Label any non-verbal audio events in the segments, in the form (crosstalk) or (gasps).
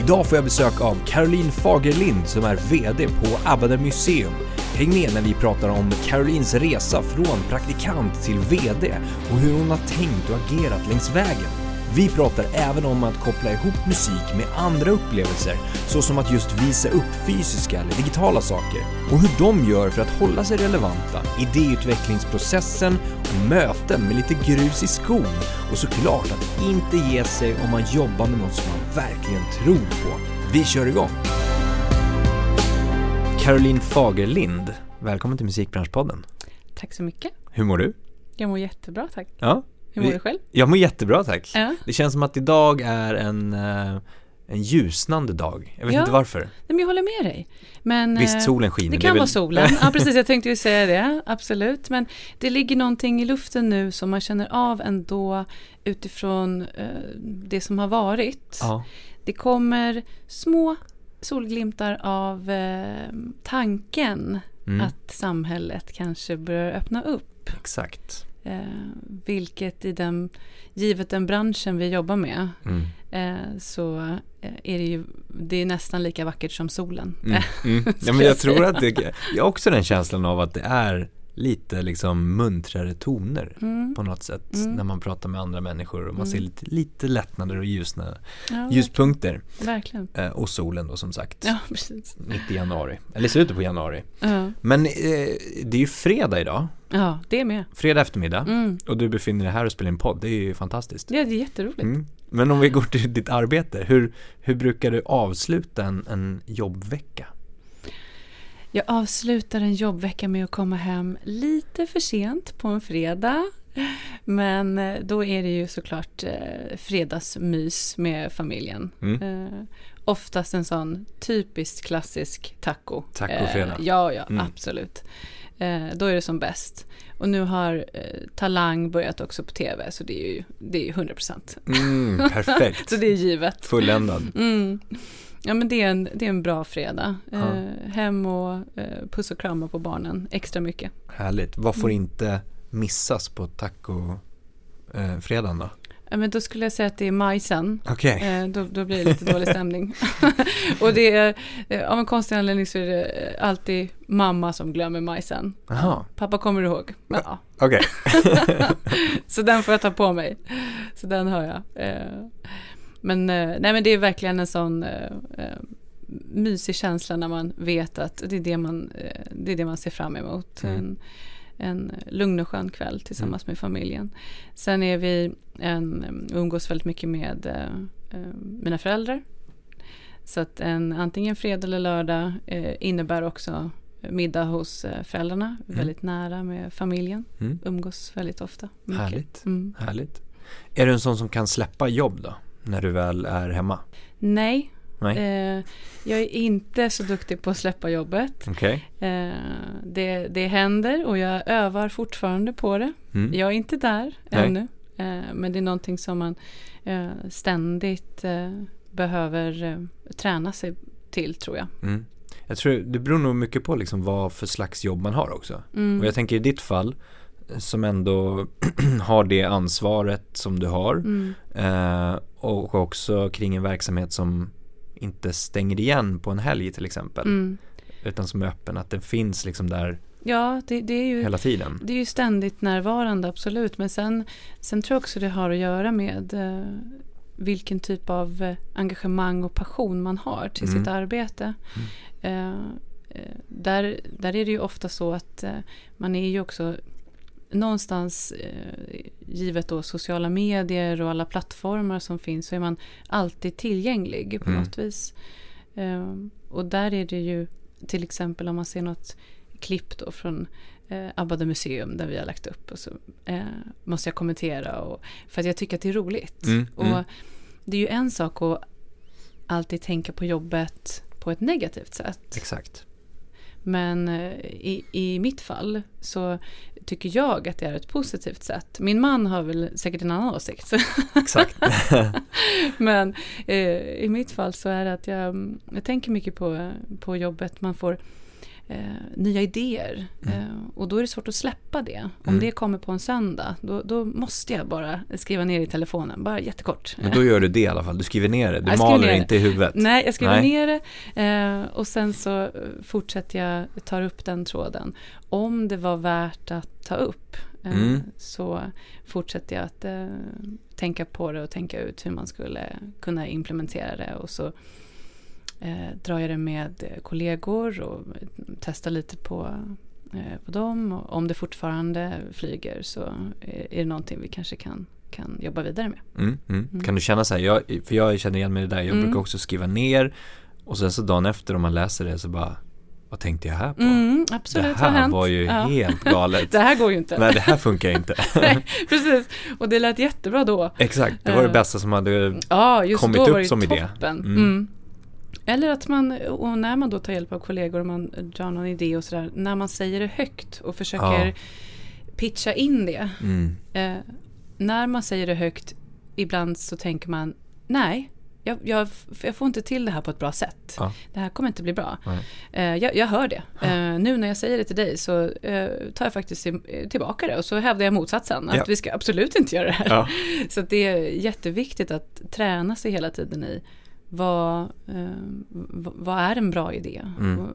Idag får jag besök av Caroline Fagerlind som är VD på Abbader Museum. Häng med när vi pratar om Carolines resa från praktikant till VD och hur hon har tänkt och agerat längs vägen. Vi pratar även om att koppla ihop musik med andra upplevelser, såsom att just visa upp fysiska eller digitala saker och hur de gör för att hålla sig relevanta, idéutvecklingsprocessen och möten med lite grus i skon och såklart att inte ge sig om man jobbar med något som man verkligen tror på. Vi kör igång! Caroline Fagerlind, välkommen till Musikbranschpodden. Tack så mycket. Hur mår du? Jag mår jättebra tack. Ja, Hur mår du själv? jag mår jättebra tack. Ja. Det känns som att idag är en, eh, en ljusnande dag. Jag vet Ja. inte varför. Nej, men jag håller med dig. Men, Visst, eh, solen skiner. Det kan väl- vara solen. (laughs) Ja, precis. Jag tänkte ju säga det. Absolut. Men det ligger någonting i luften nu som man känner av ändå utifrån eh, det som har varit. Ja, Det kommer små solglimtar av tanken mm, att samhället kanske börjar öppna upp. exakt. Eh, vilket i den, givet den branschen vi jobbar med, Mm. eh, så eh, är det ju det är nästan lika vackert som solen. Mm. Mm. (laughs) Ja, men jag jag tror att det, jag har också den känslan av att det är lite liksom muntrare toner Mm. på något sätt Mm. när man pratar med andra människor och man Mm. ser lite, lite lättnader och ljusna, Ja, ljuspunkter Verkligen. eh, och solen då som sagt Ja, precis. mitt i januari, eller slutet på januari. Ja, Men eh, det är ju fredag idag, ja det är med. fredag eftermiddag Mm. och du befinner dig här och spelar in podd, det är ju fantastiskt. Ja, det är jätteroligt. Mm. Men om vi går till ditt arbete, hur, hur brukar du avsluta en, en jobbvecka? Jag avslutar en jobbvecka med att komma hem lite för sent på en fredag. Men eh, då är det ju såklart eh, fredagsmys med familjen. Mm. Eh, oftast en sån typisk klassisk taco. Tacofredag. Eh, ja, ja, Mm. absolut. Eh, då är det som bäst. Och nu har eh, Talang börjat också på tv, så det är ju, det är ju 100%. Mm, (laughs) perfekt, Så det är givet. fulländad. Mm. Ja men det är en, det är en bra fredag. Ja. Eh, hem och eh, puss och krama på barnen extra mycket. Härligt. Vad får Mm. inte missas på taco eh, då? Ja, men då skulle jag säga att det är majsen. Okej. Eh, då, då blir det lite dålig stämning. (laughs) och det är, eh, av en konstig anledning så är det alltid mamma som glömmer majsen. Jaha, Pappa kommer ihåg. Men, ja. okej. (laughs) Så den får jag ta på mig. Så den har jag. Eh, Men, nej, men det är verkligen en sån mysig känsla när man vet att det är det man, det är det man ser fram emot. Mm. En, en lugn och skön kväll tillsammans med familjen. Sen är vi en, umgås väldigt mycket med eh, eh, mina föräldrar. Så att en, antingen fredag eller lördag eh, innebär också middag hos eh, föräldrarna. Väldigt nära med familjen. Mm. Umgås väldigt ofta. mycket. Härligt, Mm. härligt. Är du en sån som kan släppa jobb då? När du väl är hemma? Nej? Eh, jag är inte så duktig på att släppa jobbet. Okej. Eh, det, det händer och jag övar fortfarande på det. Mm. Jag är inte där Nej. ännu. Eh, men det är någonting som man eh, ständigt eh, behöver eh, träna sig till tror jag. Mm. Jag tror det beror nog mycket på liksom vad för slags jobb man har också. Mm. Och jag tänker i ditt fall som ändå (clears throat) har det ansvaret som du har Mm. eh, och också kring en verksamhet som inte stänger igen på en helg till exempel Mm. utan som är öppen, att den finns liksom där Ja, det, det är ju hela tiden. Det är ju ständigt närvarande, absolut. Men sen, sen tror jag också det har att göra med eh, vilken typ av eh, engagemang och passion man har till Mm. sitt arbete. Eh, eh, där, där är det ju ofta så att eh, man är ju också någonstans, eh, givet då sociala medier och alla plattformar som finns, så är man alltid tillgänglig på Mm. något vis. Eh, och där är det ju till exempel om man ser något klipp då från eh, Abbade museum där vi har lagt upp och så eh, måste jag kommentera och, för att jag tycker att det är roligt. Mm, och mm. det är ju en sak att alltid tänka på jobbet på ett negativt sätt. Exakt. Men eh, i, i mitt fall så tycker jag att det är ett positivt sätt. Min man har väl säkert en annan åsikt. Exakt. (laughs) Men eh, i mitt fall så är det att jag, jag tänker mycket på, på jobbet. Man får eh, nya idéer. Mm. Eh, och då är det svårt att släppa det. Om Mm. det kommer på en söndag, då, då måste jag bara skriva ner i telefonen, bara jättekort. Men då gör du det i alla fall, du skriver ner det, du Jag maler det det. inte i huvudet. Nej, jag skriver Nej. ner det eh, och sen så eh, fortsätter jag, tar upp den tråden. Om det var värt att ta upp eh, Mm. så fortsätter jag att eh, tänka på det och tänka ut hur man skulle kunna implementera det och så eh, drar jag det med eh, kollegor och testar lite på, eh, på dem. Och om det fortfarande flyger så är är det någonting vi kanske kan, kan jobba vidare med. Mm, mm. Mm. Kan du känna så här, jag, för jag känner igen mig i det där, jag Mm. brukar också skriva ner och sen så dagen efter om man läser det så bara, vad tänkte jag här på? Mm, absolut, det här var ju Ja. helt (laughs) galet. Det här går ju inte. Nej, det här funkar inte. (laughs) Nej, precis. Och det lät jättebra då. Exakt, det var det Eh. bästa som hade, Ja, just Kommit då upp var det ju som idé. toppen. Mm. Mm. Eller att man, och när man då tar hjälp av kollegor och man drar någon idé och sådär, när man säger det högt och försöker Ja. pitcha in det. mm, Eh, när man säger det högt, ibland så tänker man, nej, jag, jag, jag får inte till det här på ett bra sätt. Ja. Det här kommer inte bli bra. Eh, jag, jag hör det. Eh, nu när jag säger det till dig så eh, tar jag faktiskt till- tillbaka det och så hävdar jag motsatsen. Att Ja. vi ska absolut inte göra det här. ja. (laughs) Så att det är jätteviktigt att träna sig hela tiden i vad, eh, vad är en bra idé? Mm.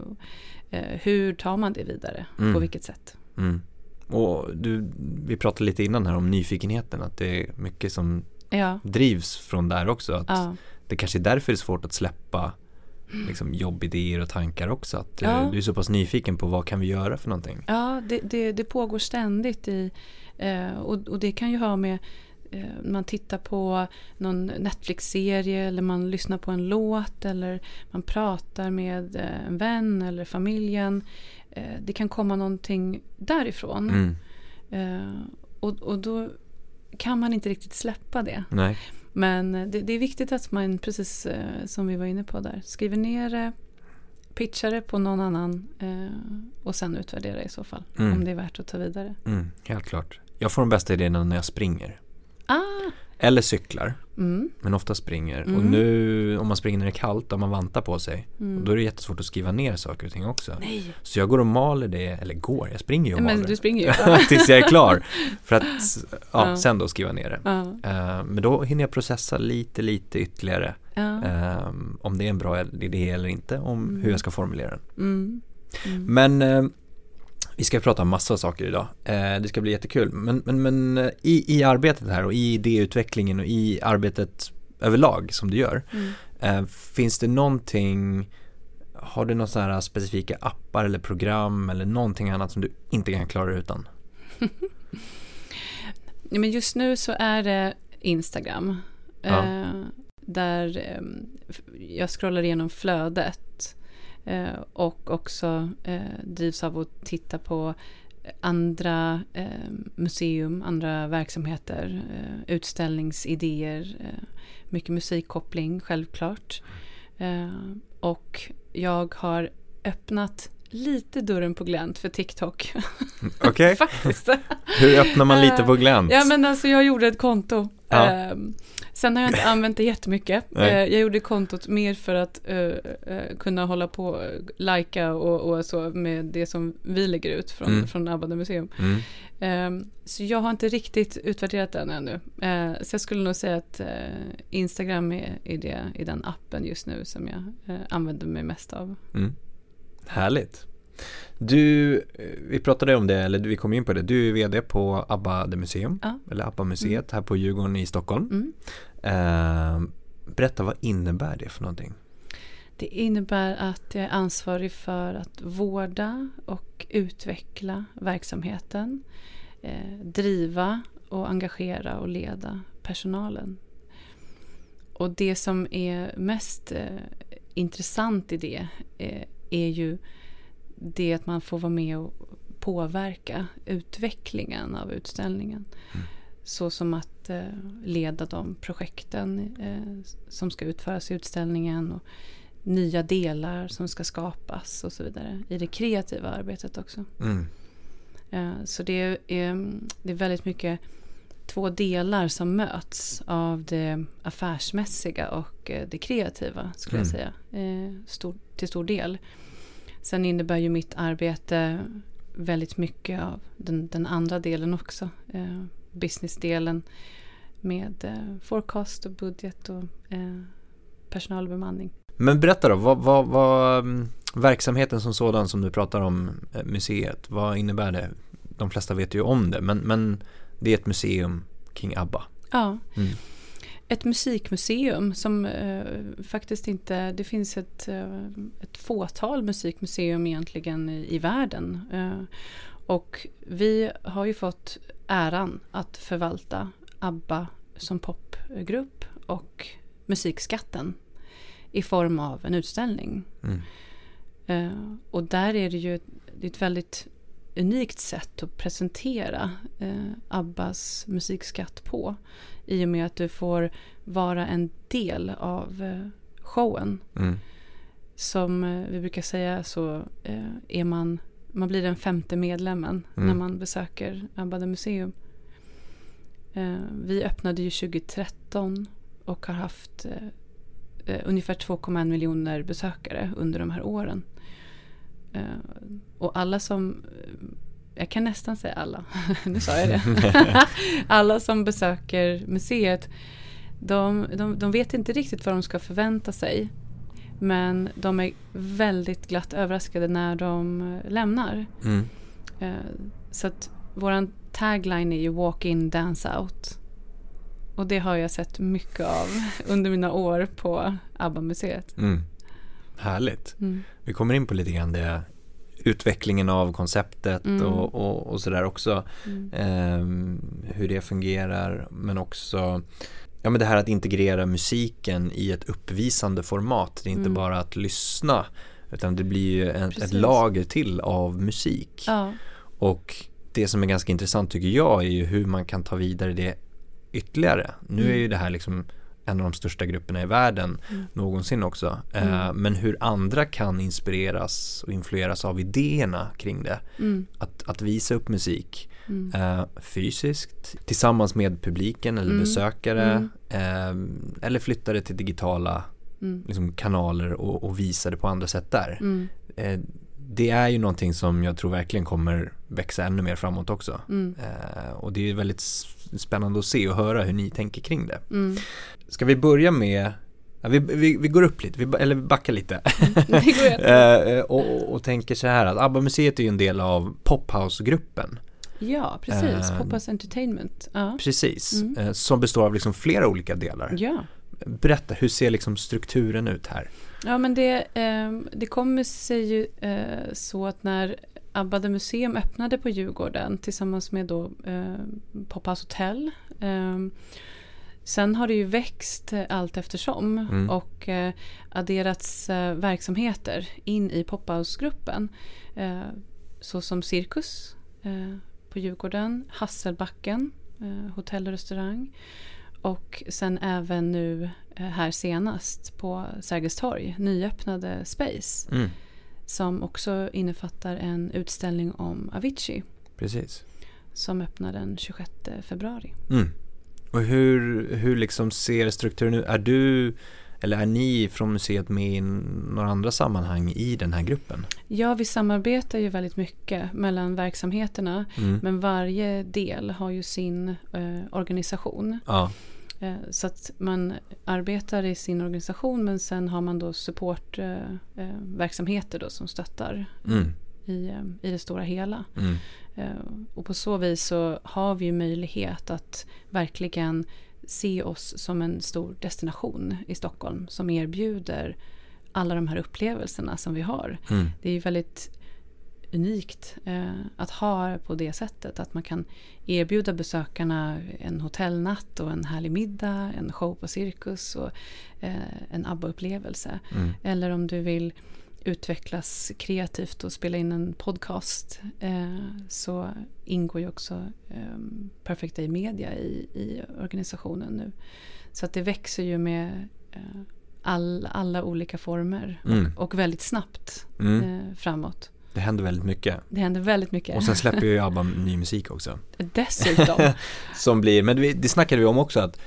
Eh, hur tar man det vidare? Mm. På vilket sätt? Mm. Och du, vi pratade lite innan här om nyfikenheten, att det är mycket som Ja, drivs från där också. Att ja, Det kanske är därför det är svårt att släppa liksom, jobbidéer och tankar också. Att eh, Ja. du är så pass nyfiken på vad kan vi göra för någonting. ja det, det, det pågår ständigt i, eh, och, och det kan ju ha med man tittar på någon Netflix-serie eller man lyssnar på en låt eller man pratar med eh, en vän eller familjen. Eh, det kan komma någonting därifrån. Mm. Eh, och, och då kan man inte riktigt släppa det. Nej. Men eh, det, det är viktigt att man, precis eh, som vi var inne på där, skriver ner det, pitchar det på någon annan eh, och sen utvärderar i så fall. Mm. Om det är värt att ta vidare. Mm, helt klart. Jag får de bästa idéerna när jag springer. Ah, Eller cyklar, mm, men ofta springer. Och Mm. nu om man springer när det är kallt, om man vantar på sig, mm. då är det jättesvårt att skriva ner saker och ting också. Nej, Så jag går och maler det, eller går, jag springer ju och men maler. du springer ju. (laughs) Tills jag är klar. (laughs) För att ja, Ja. sen då skriva ner det. ja, Eh, men då hinner jag processa lite, lite ytterligare. eh, om det är en bra idé eller inte, om Mm. hur jag ska formulera den. mm, mm. Men eh, vi ska prata om massa saker idag. Eh, det ska bli jättekul. Men, men, men eh, i, i arbetet här och i idéutvecklingen och i arbetet överlag som du gör. Mm. Eh, finns det någonting, har du några här specifika appar eller program eller någonting annat som du inte kan klara utan? (laughs) Men just nu så är det Instagram. Ja. Där jag scrollar igenom flödet. Eh, och också eh, drivs av att titta på andra eh, museum, andra verksamheter, utställningsidéer, mycket musikkoppling självklart. Och jag har öppnat lite dörren på glänt för TikTok (laughs) Okej, faktiskt. hur öppnar man lite på glänt? Ja men alltså jag gjorde ett konto. Ja. Sen har jag inte (laughs) använt det jättemycket. Nej. Eh, jag gjorde kontot mer för att eh, kunna hålla på och likea och, och så med det som vi lägger ut från, Mm. från Abba museum. Mm. Ehm, så jag har inte riktigt utvärderat den ännu. Eh, så jag skulle nog säga att Instagram är, är det, i den appen just nu som jag använder mig mest av. Mm. Härligt. Du, vi pratade om det, eller vi kom in på det, du är vd på ABBA The Museum, Ja. eller ABBA-museet här på Djurgården i Stockholm. Mm. Eh, berätta, vad innebär det för någonting? Det innebär att jag är ansvarig för att vårda och utveckla verksamheten, eh, driva och engagera och leda personalen. Och det som är mest eh, intressant i det eh, är ju det att man får vara med och påverka utvecklingen av utställningen. Mm. Så som att eh, leda de projekten eh, som ska utföras i utställningen och nya delar som ska skapas och så vidare. I det kreativa arbetet också. Mm. Eh, så det är, det är väldigt mycket två delar som möts av det affärsmässiga och det kreativa skulle mm. jag säga. Stor, till stor del. Sen innebär ju mitt arbete väldigt mycket av den, den andra delen också. Eh, businessdelen med eh, forecast och budget och eh, personalbemanning. Men berätta då, vad, vad, vad, mm, verksamheten som sådan som du pratar om, eh, museet, vad innebär det? De flesta vet ju om det, men, men det är ett museum kring ABBA. Ja. Mm ett musikmuseum som eh, faktiskt inte, det finns ett, eh, ett fåtal musikmuseum egentligen i, i världen. Eh, och vi har ju fått äran att förvalta ABBA som popgrupp och musikskatten i form av en utställning. Mm. Eh, och där är det ju det är ett väldigt unikt sätt att presentera eh, Abbas musikskatt på. I och med att du får vara en del av eh, showen. Mm. Som vi brukar säga så är man, man blir den femte medlemmen mm. när man besöker Abba Museum. Eh, vi öppnade ju 2013 och har haft eh, eh, ungefär 2,1 miljoner besökare under de här åren. och alla som jag kan nästan säga alla, (laughs) nu sa jag det. (laughs) alla som besöker museet, de, de, de vet inte riktigt vad de ska förvänta sig. Men de är väldigt glatt överraskade när de lämnar. Mm. Uh, så att våran tagline är ju Walk in, dance out. Och det har jag sett mycket av (laughs) under mina år på ABBA-museet. Mm. Härligt. Mm. Vi kommer in på lite grann det utvecklingen av konceptet mm. och, och, och, sådär också. Mm. Eh, hur det fungerar men också ja, men det här att integrera musiken i ett uppvisande format. Det är inte mm. bara att lyssna utan det blir ju en, ett lager till av musik. Ja. Och det som är ganska intressant tycker jag är ju hur man kan ta vidare det ytterligare. Nu är mm. ju det här liksom en av de största grupperna i världen mm. någonsin också. Eh, mm. men hur andra kan inspireras och influeras av idéerna kring det. Mm. Att, att visa upp musik mm. eh, fysiskt tillsammans med publiken eller mm. besökare eh, eller flytta det till digitala liksom, kanaler och, och visa det på andra sätt där. Eh, det är ju någonting som jag tror verkligen kommer växa ännu mer framåt också. Mm. Eh, och det är väldigt spännande att se och höra hur ni tänker kring det. Mm. Ska vi börja med Ja, vi, vi, vi, går upp lite, vi, eller vi backar lite. (laughs) Mm, (laughs) eh, och, och, tänker så här att ABBA-museet är ju en del av Pophouse-gruppen. Ja, precis. Uh, Pophouse Entertainment. Uh. Precis, mm. uh, som består av liksom flera olika delar. Ja. Berätta, hur ser liksom strukturen ut här? Ja, men det, eh, det kommer sig ju eh, så att när Abbade museum öppnade på Djurgården tillsammans med då eh, Poppas hotell. Eh, sen har det ju växt allt eftersom mm. och eh, adderats eh, verksamheter in i Pophouse-gruppen. Eh, såsom Cirkus eh, på Djurgården, Hasselbacken, eh, hotell och restaurang. Och sen även nu eh, här senast på Sergels torg, nyöppnade Space. Mm som också innefattar en utställning om Avicii. Precis. Som öppnar den 26 februari. Mm. Och hur, hur liksom ser strukturen ut? Är du eller är ni från museet med i några andra sammanhang i den här gruppen? Ja, vi samarbetar ju väldigt mycket mellan verksamheterna. Mm. Men varje del har ju sin eh, organisation. Ja. Eh, så att man arbetar i sin organisation men sen har man då supportverksamheter då som stöttar mm. i, eh, i det stora hela. Mm. Eh, och på så vis så har vi möjlighet att verkligen se oss som en stor destination i Stockholm som erbjuder alla de här upplevelserna som vi har. Mm. Det är ju väldigt unikt eh, att ha på det sättet. Att man kan erbjuda besökarna en hotellnatt och en härlig middag, en show på cirkus och eh, en ABBA-upplevelse. Mm. Eller om du vill utvecklas kreativt och spela in en podcast eh, så ingår ju också eh, Perfect Day Media i, i organisationen nu. Så att det växer ju med eh, all, alla olika former mm. och, och, väldigt snabbt mm. Eh, framåt. Det händer väldigt mycket. Det händer väldigt mycket. Och sen släpper ju (laughs) ABBA ny musik också. Dessutom. (laughs) som blir, men det, det snackade vi om också att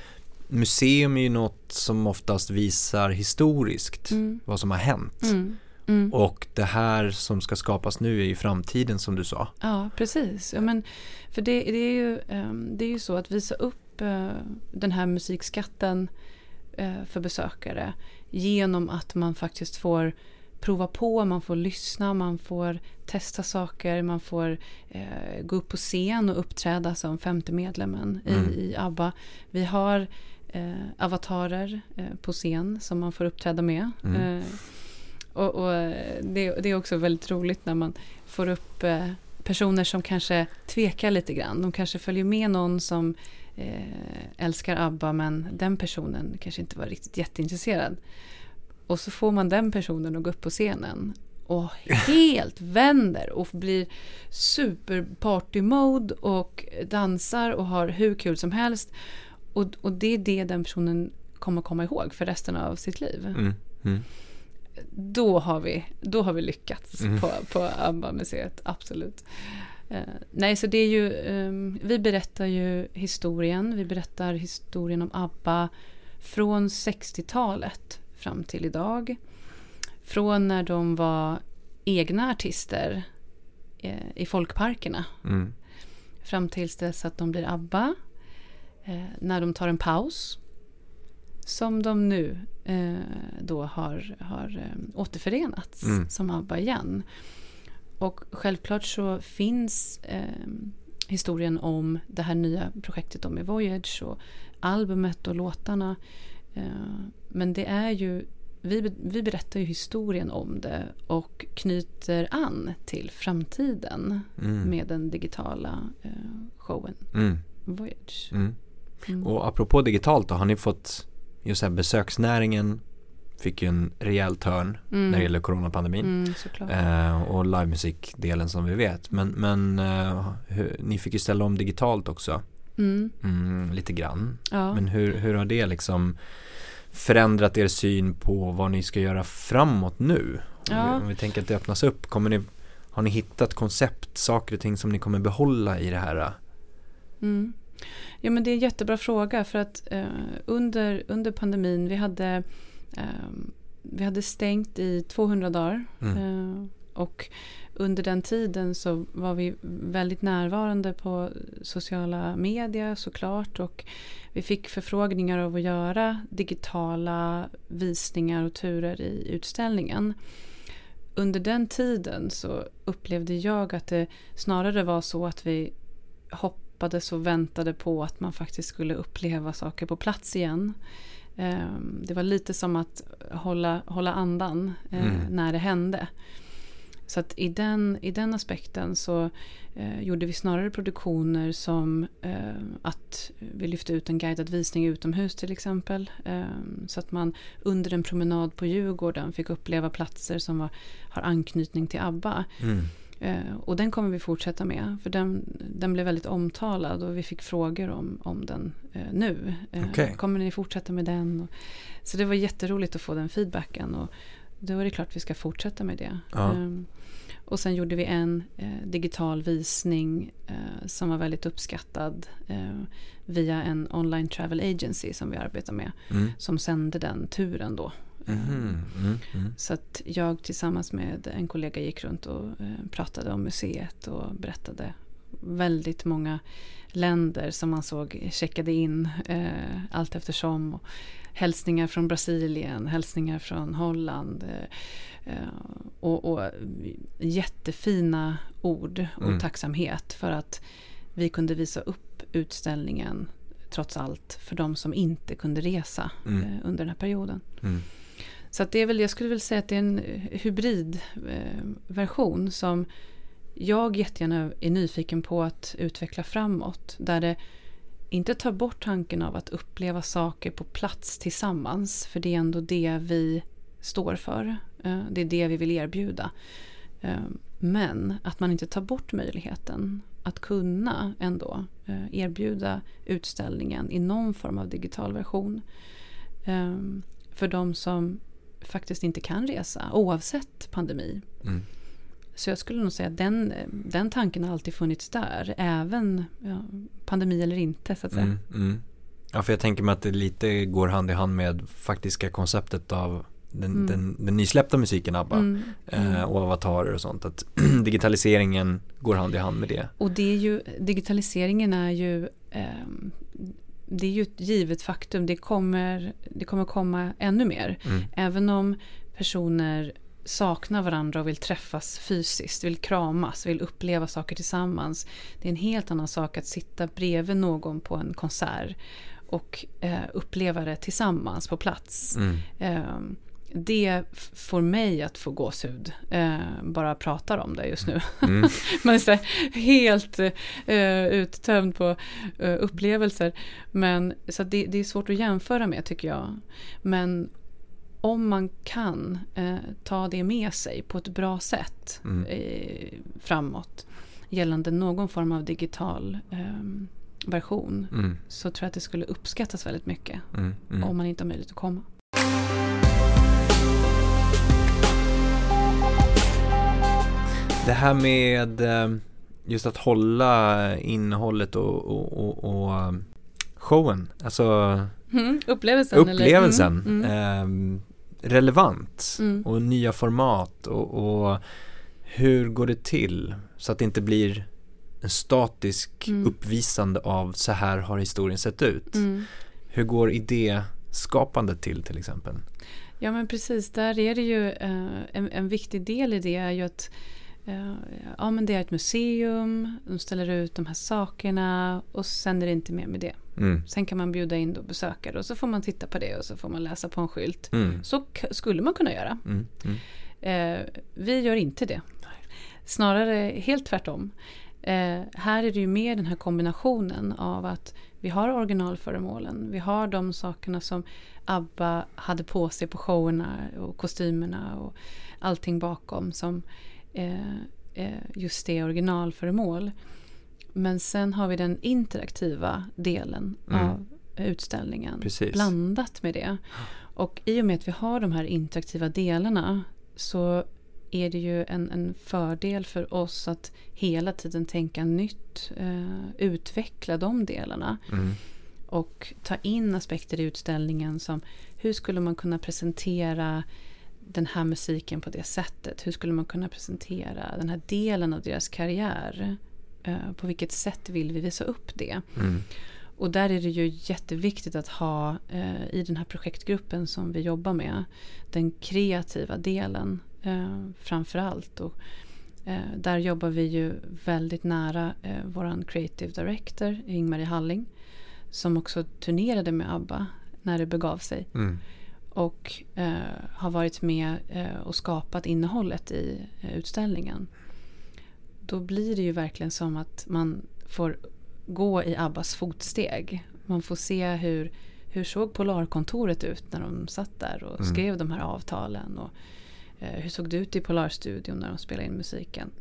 museum är ju något som oftast visar historiskt mm. vad som har hänt. Mm. Mm. Och det här som ska skapas nu är ju framtiden som du sa. Ja, precis. Ja, men, för det, det, är ju, um, det är ju så att visa upp uh, den här musikskatten uh, för besökare genom att man faktiskt får prova på, man får lyssna, man får testa saker, man får eh, gå upp på scen och uppträda som femte medlemmen mm. i, i ABBA. Vi har eh, avatarer eh, på scen som man får uppträda med. Mm. Eh, och, och det, det, är också väldigt roligt när man får upp eh, personer som kanske tvekar lite grann. De kanske följer med någon som eh, älskar ABBA men den personen kanske inte var riktigt jätteintresserad. Och så får man den personen att gå upp på scenen och (laughs) helt vänder och blir super party mode och dansar och har hur kul som helst. Och, och det är det den personen kommer komma ihåg för resten av sitt liv. Mm. Mm. Då, har vi, då har vi lyckats mm. på, på ABBA-museet, absolut. Uh, nej, så det är ju, um, vi berättar ju historien, vi berättar historien om ABBA från 60-talet fram till idag. Från när de var egna artister eh, i folkparkerna. Mm. Fram tills dess att de blir ABBA. Eh, när de tar en paus. Som de nu eh, då har, har eh, återförenats mm. som ABBA igen. Och självklart så finns eh, historien om det här nya projektet med Voyage och albumet och låtarna Eh, men det är ju, vi, vi berättar ju historien om det och knyter an till framtiden mm. med den digitala eh, showen mm. Voyage. Mm. mm. Och apropå digitalt då, har ni fått just här besöksnäringen fick ju en rejäl törn mm. när det gäller coronapandemin. Mm, eh, och livemusikdelen som vi vet. Men, men eh, hur, ni fick ju ställa om digitalt också. Mm. Mm, lite grann. Ja. Men hur, hur har det liksom förändrat er syn på vad ni ska göra framåt nu? Om, ja. vi, om vi tänker att det öppnas upp, kommer ni, har ni hittat koncept, saker och ting som ni kommer behålla i det här? Mm. Ja men det är en jättebra fråga för att eh, under, under pandemin vi hade eh, vi hade stängt i 200 dagar mm. eh, och under den tiden så var vi väldigt närvarande på sociala medier såklart och vi fick förfrågningar av att göra digitala visningar och turer i utställningen. Under den tiden så upplevde jag att det snarare var så att vi hoppades och väntade på att man faktiskt skulle uppleva saker på plats igen. Ehm, det var lite som att hålla, hålla andan eh, mm. när det hände. Så att i den, i den aspekten så eh, gjorde vi snarare produktioner som eh, att vi lyfte ut en guidad visning utomhus till exempel. Eh, så att man under en promenad på Djurgården fick uppleva platser som var, har anknytning till ABBA. Mm. Eh, och den kommer vi fortsätta med. För den, den blev väldigt omtalad och vi fick frågor om, om den eh, nu. Eh, okay. Kommer ni fortsätta med den? Och, så det var jätteroligt att få den feedbacken. Och, då är det klart vi ska fortsätta med det. Ja. Um, och sen gjorde vi en eh, digital visning eh, som var väldigt uppskattad eh, via en online travel agency som vi arbetar med. Mm. Som sände den turen då. Mm. Mm. Mm. Så att jag tillsammans med en kollega gick runt och eh, pratade om museet och berättade väldigt många länder som man såg checkade in eh, allt eftersom. Och hälsningar från Brasilien, hälsningar från Holland. Eh, eh, och, och jättefina ord och mm. tacksamhet för att vi kunde visa upp utställningen trots allt för de som inte kunde resa mm. eh, under den här perioden. Så att det är väl, jag skulle väl säga att det är en hybridversion eh, eh som jag jättegärna är nyfiken på att utveckla framåt. Där det inte tar bort tanken av att uppleva saker på plats tillsammans. För det är ändå det vi står för. Eh, det är det vi vill erbjuda. Eh, men att man inte tar bort möjligheten att kunna ändå eh, erbjuda utställningen i någon form av digital version. Eh, för de som faktiskt inte kan resa oavsett pandemi. Mm. så jag skulle nog säga att den, den tanken har alltid funnits där, även ja, pandemi eller inte så att säga. Mm, mm. Ja, för jag tänker mig att det lite går hand i hand med faktiska konceptet av den, mm. den, den nysläppta musiken ABBA mm. eh, mm. och avatarer och sånt. Att (clears throat) digitaliseringen går hand i hand med det. Och det är ju, digitaliseringen är ju eh, det är ju ett givet faktum. Det kommer, det kommer komma ännu mer. Mm. Även om personer saknar varandra och vill träffas fysiskt, vill kramas, vill uppleva saker tillsammans. Det är en helt annan sak att sitta bredvid någon på en konsert och eh, uppleva det tillsammans på plats. Mm. Eh, det får mig att få gåshud, eh, bara pratar om det just nu. Mm. (laughs) Man är helt eh, uttömd på eh, upplevelser. Men, så det, det, är svårt att jämföra med tycker jag. Men om man kan eh, ta det med sig på ett bra sätt mm. framåt gällande någon form av digital ehm, version mm. så tror jag att det skulle uppskattas väldigt mycket mm. mm. om man inte har möjlighet att komma. Det här med eh, just att hålla innehållet och, och, och, och eh, showen, alltså mm, upplevelsen, upplevelsen mm, mm. Eh, relevant mm. och nya format och, och, hur går det till så att det inte blir en statisk mm. uppvisande av så här har historien sett ut. Mm. Hur går idéskapandet till till exempel? Ja men precis, där är det ju eh, en, en viktig del i det är ju att ja, men det är ett museum, de ställer ut de här sakerna och sen är det inte mer med det. Mm. Sen kan man bjuda in då besökare och så får man titta på det och så får man läsa på en skylt. Mm. Så skulle man kunna göra. Mm. mm. Eh, vi gör inte det. Snarare helt tvärtom. Eh, här är det ju mer den här kombinationen av att vi har originalföremålen, vi har de sakerna som ABBA hade på sig på showerna och kostymerna och allting bakom som eh, eh, just det originalföremål. Men sen har vi den interaktiva delen mm. av utställningen Precis. blandat med det. Och i och med att vi har de här interaktiva delarna så är det ju en, en fördel för oss att hela tiden tänka nytt, eh, utveckla de delarna. Mm. Och ta in aspekter i utställningen som hur skulle man kunna presentera den här musiken på det sättet? Hur skulle man kunna presentera den här delen av deras karriär? Eh, på vilket sätt vill vi visa upp det? Mm. Och där är det ju jätteviktigt att ha eh, i den här projektgruppen som vi jobbar med den kreativa delen eh, framför allt. Och, eh, där jobbar vi ju väldigt nära eh, vår creative director Ingmarie Halling som också turnerade med ABBA när det begav sig. Mm. Och eh, har varit med eh, och skapat innehållet i eh, utställningen. Då blir det ju verkligen som att man får gå i Abbas fotsteg. Man får se hur, hur såg Polarkontoret ut när de satt där och mm. skrev de här avtalen. Och Eh, hur såg det ut i Polarstudion när de spelade in musiken?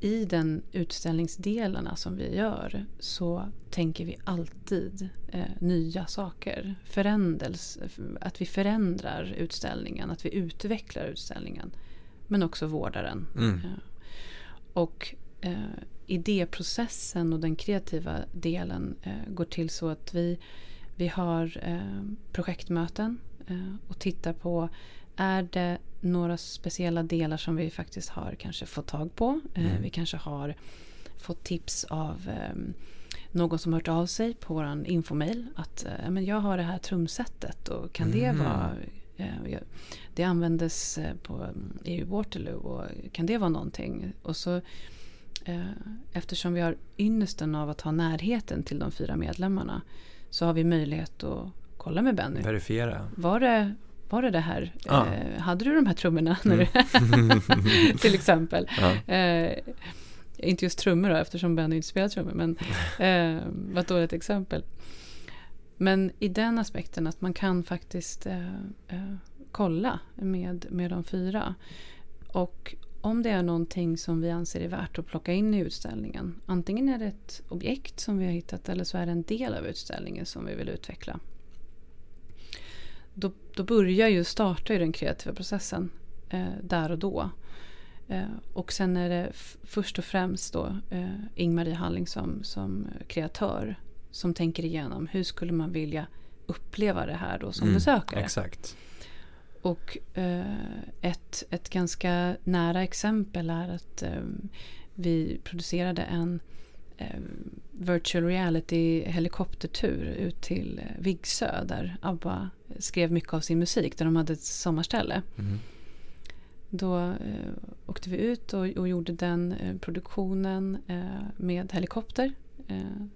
I den utställningsdelarna som vi gör så tänker vi alltid eh, nya saker. Förändels, att vi förändrar utställningen, att vi utvecklar utställningen. Men också vårdar den. Mm. Eh, och eh, idéprocessen och den kreativa delen eh, går till så att vi, vi har eh, projektmöten eh, och tittar på är det några speciella delar som vi faktiskt har kanske fått tag på. Eh, mm. Vi kanske har fått tips av um, någon som hört av sig på vår infomail. Att uh, men jag har det här trumsetet och kan mm. det vara uh, det användes på, i Waterloo och kan det vara någonting? Och så eftersom vi har ynnesten av att ha närheten till de fyra medlemmarna så har vi möjlighet att kolla med Benny. Verifiera. Var det, var det det här? Ja. Eh, hade du de här trummorna? När mm. du (laughs) (laughs) till exempel. Ja. Eh, inte just trummor då, eftersom Benny inte spelar trummor. Men (laughs) eh, var ett dåligt exempel. Men i den aspekten att man kan faktiskt eh, eh, kolla med, med de fyra. Och om det är någonting som vi anser är värt att plocka in i utställningen. Antingen är det ett objekt som vi har hittat eller så är det en del av utställningen som vi vill utveckla då, då börjar ju starta ju den kreativa processen eh, där och då. Eh, och sen är det först och främst då eh, Ingmarie Halling som, som kreatör som tänker igenom hur skulle man vilja uppleva det här då som mm, besökare. Exakt. Och eh, ett, ett ganska nära exempel är att eh, vi producerade en virtual reality helikoptertur ut till eh, Vigsö där ABBA skrev mycket av sin musik där de hade ett sommarställe. Mm. Då eh, åkte vi ut och, och gjorde den eh, produktionen eh, med helikopter. Eh,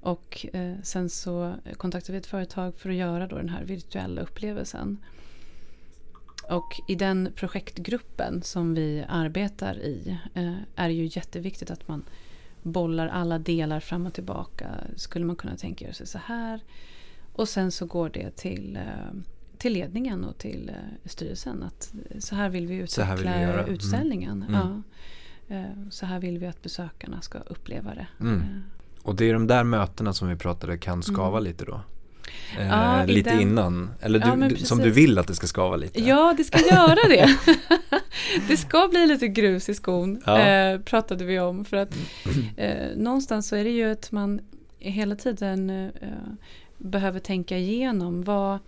och eh, sen så kontaktade vi ett företag för att göra då den här virtuella upplevelsen. Och i den projektgruppen som vi arbetar i är det ju jätteviktigt att man bollar alla delar fram och tillbaka. Skulle man kunna tänka sig så här? Och sen så går det till till ledningen och till eh, styrelsen att så här vill vi utveckla vill vi mm. utställningen. Mm. Ja. Eh, så här vill vi att besökarna ska uppleva det. Mm. Eh. Och det är de där mötena som vi pratade kan skava mm. lite då? Eh, ja, lite den... innan, eller du, ja, som du vill att det ska skava lite? Ja, det ska göra det. (laughs) det ska bli lite grus i skon, ja. eh, pratade vi om. För att (clears throat) eh, någonstans så är det ju att man hela tiden eh, behöver tänka igenom vad,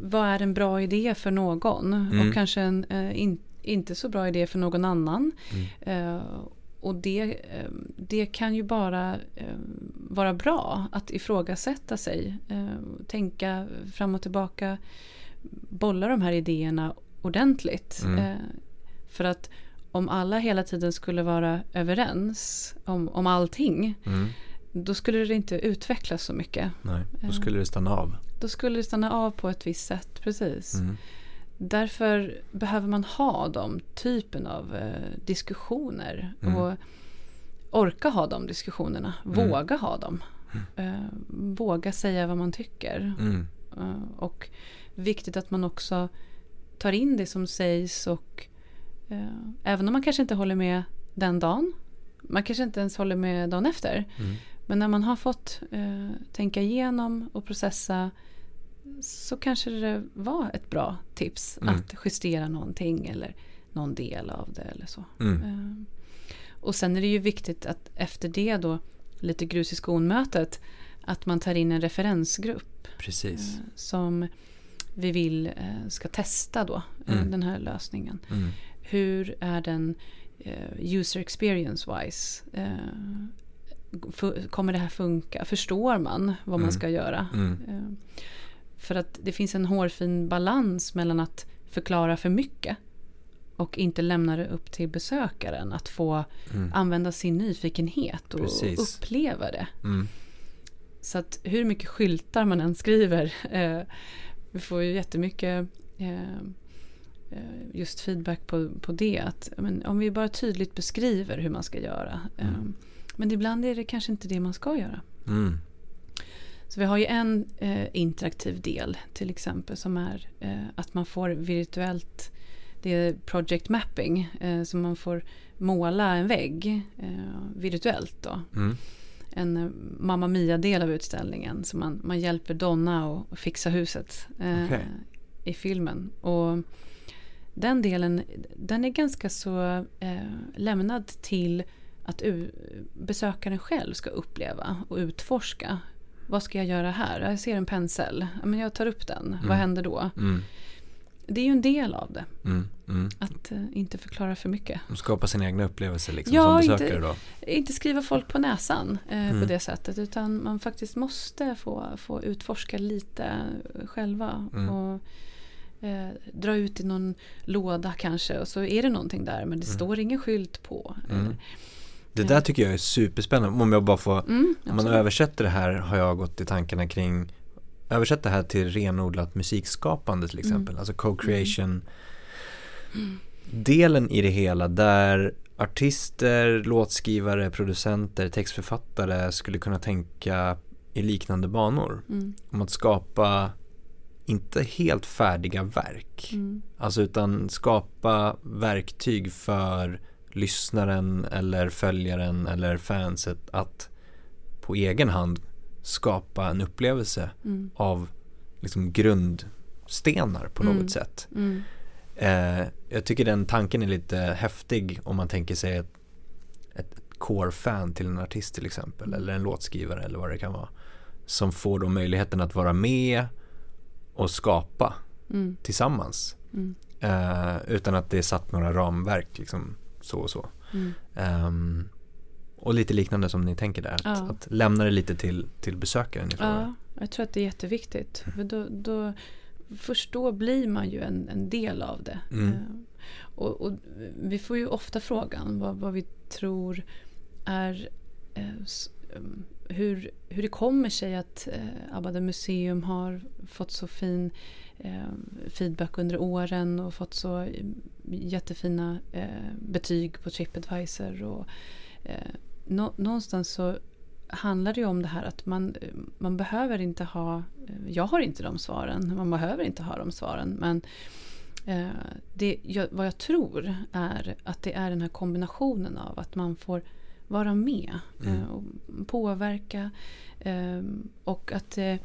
vad är en bra idé för någon mm. och kanske en eh, in, inte så bra idé för någon annan. Mm. Och det, eh, det kan ju bara eh, vara bra att ifrågasätta sig, eh, tänka fram och tillbaka, bolla de här idéerna ordentligt. Mm. För att om alla hela tiden skulle vara överens om, om allting mm. då skulle det inte utvecklas så mycket. Nej, då skulle det stanna av. Då skulle det stanna av på ett visst sätt, precis. Mm. Därför behöver man ha de typen av eh, diskussioner. Mm. Och orka ha de diskussionerna. Mm. Våga ha dem. Mm. Eh, våga säga vad man tycker. Mm. Eh, och viktigt att man också tar in det som sägs och eh, även om man kanske inte håller med den dagen. Man kanske inte ens håller med dagen efter. Mm. Men när man har fått eh, tänka igenom och processa så kanske det var ett bra tips mm. att justera någonting eller någon del av det eller så. Mm. Uh, och sen är det ju viktigt att efter det då, lite grus i skon-mötet, att man tar in en referensgrupp. Precis. Uh, som vi vill uh, ska testa då, mm. den här lösningen. Mm. Hur är den user experience wise? kommer det här funka? Förstår man vad man mm. ska göra? För att det finns en hårfin balans mellan att förklara för mycket och inte lämna det upp till besökaren att få mm. använda sin nyfikenhet och Precis. uppleva det. Mm. Så att hur mycket skyltar man än skriver, (laughs) eh, vi får ju jättemycket eh, eh, just feedback på, på det. Att, men, om vi bara tydligt beskriver hur man ska göra. Eh, mm. men ibland är det kanske inte det man ska göra. Mm. Så vi har ju en eh, interaktiv del till exempel som är eh, att man får virtuellt, det är project mapping, eh, så man får måla en vägg eh, virtuellt då. Mm. En eh, Mamma Mia-del av utställningen, så man, man hjälper Donna att fixa huset eh, okay. i filmen. Och den delen, den är ganska så lämnad till att besökaren själv ska uppleva och utforska vad ska jag göra här? Jag ser en pensel. Men jag tar upp den. Mm. Vad händer då? Mm. Det är ju en del av det. Mm. mm. Att uh, inte förklara för mycket. Skapa sina egna upplevelser liksom, ja, som besökare inte, då? Inte skriva folk på näsan uh, på mm. det sättet. Utan man faktiskt måste få, få utforska lite själva. Mm. Och uh, dra ut i någon låda kanske. Och så är det någonting där. Men det står ingen skylt på. Det där tycker jag är superspännande. Om jag bara får, mm, om man översätter det här har jag gått i tankarna kring Översätt det här till renodlat musikskapande till mm. exempel, mm. alltså co-creation mm. Delen i det hela där artister, låtskrivare, producenter, textförfattare skulle kunna tänka i liknande banor. Mm. Om att skapa inte helt färdiga verk. Mm. Alltså utan skapa verktyg för lyssnaren eller följaren eller fanset att på egen hand skapa en upplevelse mm. av liksom grundstenar på något mm. sätt. Mm. Eh, jag tycker den tanken är lite häftig om man tänker sig ett, ett core-fan till en artist till exempel eller en låtskrivare eller vad det kan vara. Som får då möjligheten att vara med och skapa Mm. tillsammans. Mm. Eh, utan att det är satt några ramverk liksom så och så. Mm. Ehm, och lite liknande som ni tänker där. Att, Ja. att lämna det lite till, till besökaren. Ja, jag tror att det är jätteviktigt. För då, då, först då blir man ju en, en del av det. Mm. Eh, Och, och vi får ju ofta frågan vad, vad vi tror är eh, um, hur, hur det kommer sig att eh, Abada museum har fått så fin feedback under åren och fått så eh, jättefina eh, betyg på Tripadvisor. Och, eh, nå, någonstans så handlar det ju om det här att man, man behöver inte ha, eh, jag har inte de svaren, man behöver inte ha de svaren men eh, det, vad jag tror är att det är den här kombinationen av att man får vara med Mm. eh, och påverka eh, och att det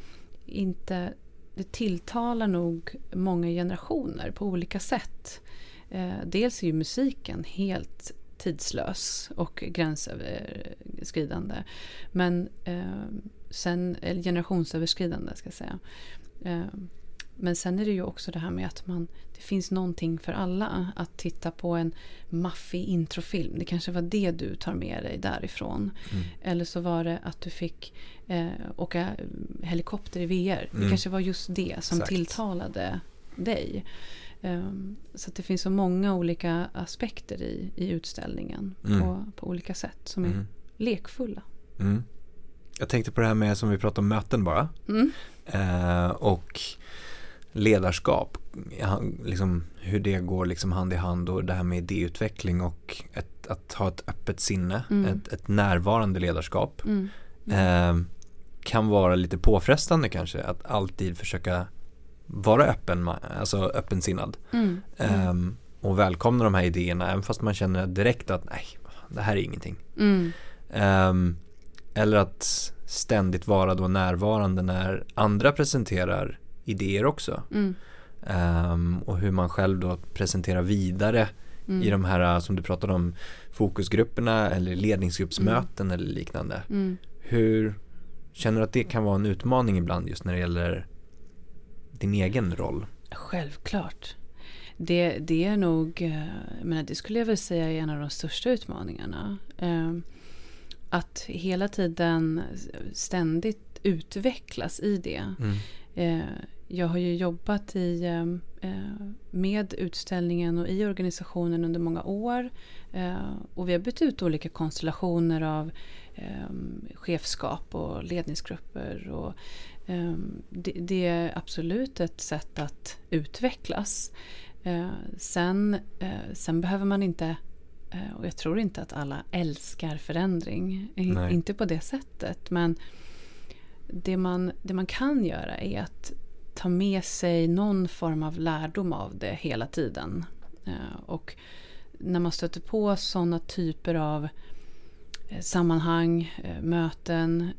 inte det tilltalar nog många generationer på olika sätt. Eh, dels är ju musiken helt tidslös och gränsöverskridande. Men eh, sen, eller generationsöverskridande ska jag säga. Eh, men sen är det ju också det här med att man, det finns någonting för alla. Att titta på en maffig introfilm. Det kanske var det du tar med dig därifrån. Mm. Eller så var det att du fick eh, åka helikopter i VR. Det Mm. kanske var just det som Exakt. tilltalade dig. Um, så det finns så många olika aspekter i, i utställningen Mm. på, på olika sätt som är Mm. lekfulla. Mm. Jag tänkte på det här med som vi pratade om möten bara. Mm. Eh, och ledarskap. Liksom, hur det går liksom hand i hand och det här med idéutveckling och ett, att ha ett öppet sinne. Mm. Ett, ett närvarande ledarskap. Mm. Eh, kan vara lite påfrestande kanske att alltid försöka vara öppen, alltså öppensinnad. Mm. Ehm, och välkomna de här idéerna även fast man känner direkt att nej, det här är ingenting. Ehm, eller att ständigt vara då närvarande när andra presenterar idéer också. Mm. Ehm, och hur man själv då presenterar vidare Mm. i de här som du pratade om fokusgrupperna eller ledningsgruppsmöten eller liknande. Mm. Hur känner du att det kan vara en utmaning ibland just när det gäller din egen roll? Självklart. Det, det är nog, eh, menar, det skulle jag väl säga är en av de största utmaningarna. Eh, Att hela tiden ständigt utvecklas i det. Mm. Eh, Jag har ju jobbat i, eh, eh, med utställningen och i organisationen under många år. Och vi har bytt ut olika konstellationer av chefskap och ledningsgrupper. Och det, är absolut ett sätt att utvecklas. Sen, sen behöver man inte och jag tror inte att alla älskar förändring. Nej. Inte på det sättet. Men det man, det man kan göra är att ta med sig någon form av lärdom av det hela tiden. Eh, och när man stöter på sådana typer av eh, sammanhang, eh, möten,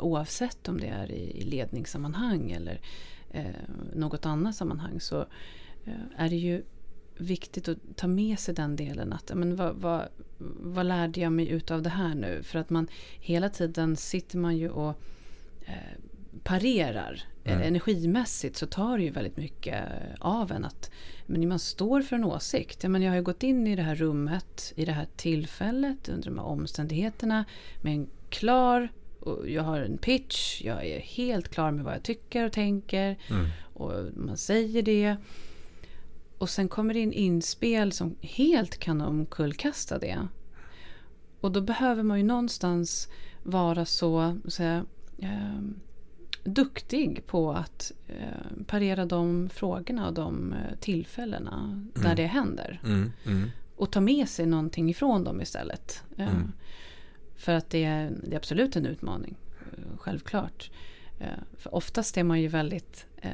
oavsett om det är i ledningssammanhang eller något annat sammanhang så är det ju viktigt att ta med sig den delen. att men vad, vad, vad lärde jag mig utav det här nu? För att man hela tiden sitter man ju och eh, parerar. Mm. Eh, Energimässigt så tar det ju väldigt mycket av en. att men man står för en åsikt. Ja, men jag har ju gått in i det här rummet, i det här tillfället, under de här omständigheterna med en klar och jag har en pitch, jag är helt klar med vad jag tycker och tänker Mm. och man säger det. Och sen kommer det in inspel som helt kan omkullkasta det. Och då behöver man ju någonstans vara så, så säga, eh, duktig på att eh, parera de frågorna och de eh, tillfällena där Mm. det händer. Mm. Mm. Och ta med sig någonting ifrån dem istället. Eh. För att det är, det är absolut en utmaning. eh, Självklart. Eh, För oftast är man ju väldigt... eh,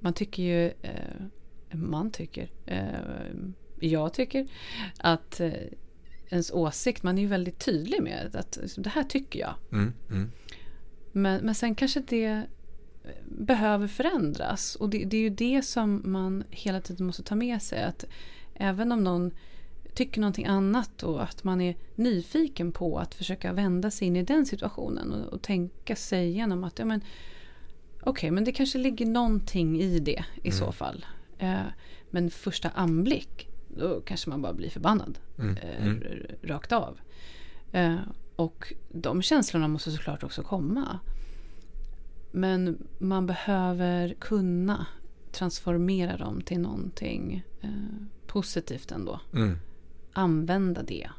Man tycker ju... eh, Man tycker. Jag tycker att eh, ens åsikt, man är ju väldigt tydlig med att det här tycker jag. Mm. Mm. Men, men sen kanske det eh, behöver förändras. Och det, det, är ju det som man hela tiden måste ta med sig. Att även om någon tycker någonting annat och att man är nyfiken på att försöka vända sig in i den situationen och, och tänka sig igenom att ja, men, okej, okay, men det kanske ligger någonting i det i mm. så fall. Eh, men första anblick, då kanske man bara blir förbannad mm. Eh, mm. rakt av. Eh, och de känslorna måste såklart också komma. Men man behöver kunna transformera dem till någonting eh, positivt ändå. Mm. Använda det.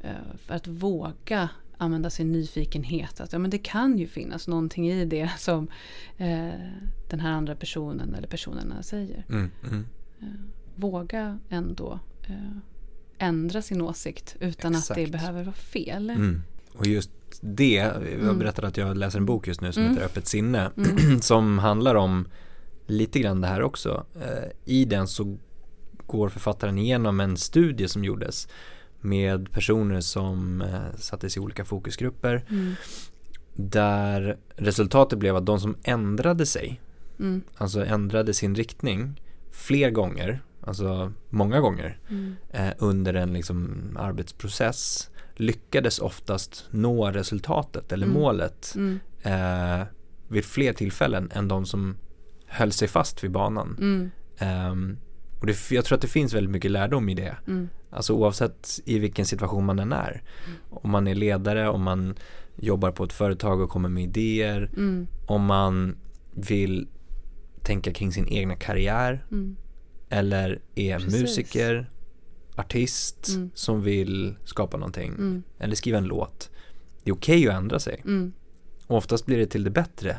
Eh, för att våga använda sin nyfikenhet. Att ja, men det kan ju finnas någonting i det (laughs) som eh, den här andra personen eller personerna säger. Mm, mm. Eh, våga ändå eh, ändra sin åsikt utan Exakt. att det behöver vara fel. Mm. Och just det, jag mm. berättade att jag läser en bok just nu som mm. heter Öppet sinne mm. (clears throat) som handlar om lite grann det här också. Eh, I den så går författaren igenom en studie som gjordes med personer som eh, sattes i olika fokusgrupper mm. där resultatet blev att de som ändrade sig, mm. alltså ändrade sin riktning fler gånger, alltså många gånger mm. eh, under en liksom arbetsprocess lyckades oftast nå resultatet eller mm. målet mm. eh, vid fler tillfällen än de som höll sig fast vid banan. Um, och det, jag tror att det finns väldigt mycket lärdom i det. Mm. Alltså oavsett i vilken situation man än är. Mm. Om man är ledare, om man jobbar på ett företag och kommer med idéer. Mm. Om man vill tänka kring sin egna karriär. Mm. Eller är Precis. musiker, artist mm. som vill skapa någonting. Mm. Eller skriva en låt. Det är okej okay att ändra sig. Och oftast blir det till det bättre.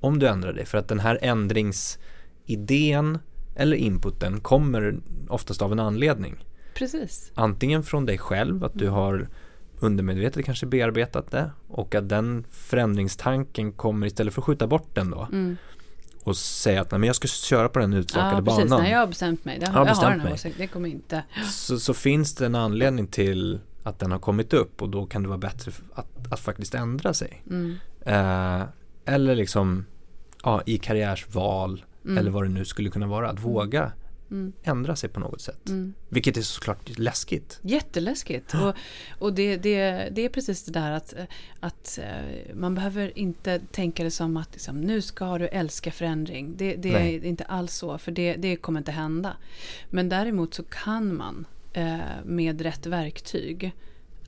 Om du ändrar dig. För att den här ändringsidén eller inputen kommer oftast av en anledning. Precis. Antingen från dig själv, att du har undermedvetet kanske bearbetat det och att den förändringstanken kommer istället för att skjuta bort den då mm. Och säga att nej, men jag ska köra på den utstakade ja, banan. Nej, jag har bestämt mig. Det har, jag, jag har den här åsikten, det kommer inte. Så, så, finns det en anledning till att den har kommit upp och då kan det vara bättre att, att faktiskt ändra sig. Mm. Eh, eller liksom ja, i karriärsval mm. eller vad det nu skulle kunna vara. Att våga mm. ändra sig på något sätt. Mm. Vilket är såklart läskigt. Jätteläskigt. (gasps) Och, och det, det, det är precis det där att, att eh, man behöver inte tänka det som att liksom, nu ska du älska förändring. Det, det är inte alls så, för det, det kommer inte hända. Men däremot så kan man eh, med rätt verktyg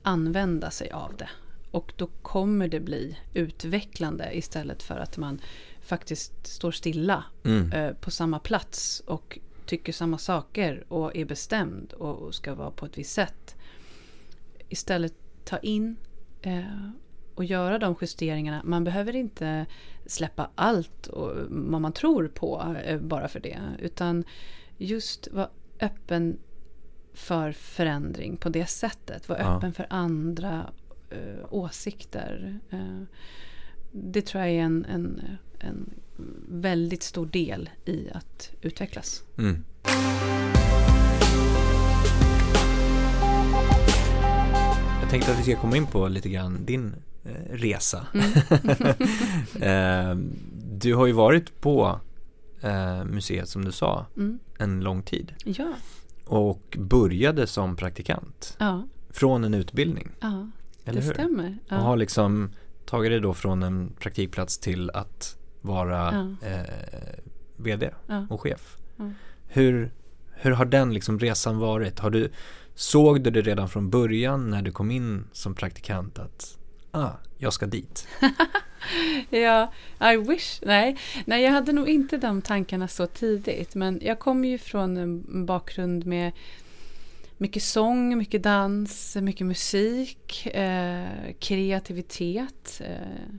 använda sig av det. Och då kommer det bli utvecklande istället för att man faktiskt står stilla mm. eh, på samma plats och tycker samma saker och är bestämd och ska vara på ett visst sätt. Istället ta in eh, och göra de justeringarna. Man behöver inte släppa allt och vad man tror på eh, bara för det. Utan just vara öppen för förändring på det sättet. Vara ja. öppen för andra eh, åsikter. Eh, det tror jag är en, en en väldigt stor del i att utvecklas. Mm. Jag tänkte att vi ska komma in på lite grann din eh, resa. Mm. (laughs) eh, du har ju varit på eh, museet som du sa mm. en lång tid. Ja. Och började som praktikant. Ja. Från en utbildning. Ja, det stämmer. Ja. Och har liksom tagit det då från en praktikplats till att vara ja. eh, vd ja. och chef. Ja. Hur, hur har den liksom resan varit? Har du, såg du det redan från början när du kom in som praktikant att ah, jag ska dit? (laughs) ja, I wish. Nej. Nej, jag hade nog inte de tankarna så tidigt. Men jag kommer ju från en bakgrund med mycket sång, mycket dans, mycket musik, eh, kreativitet. Eh,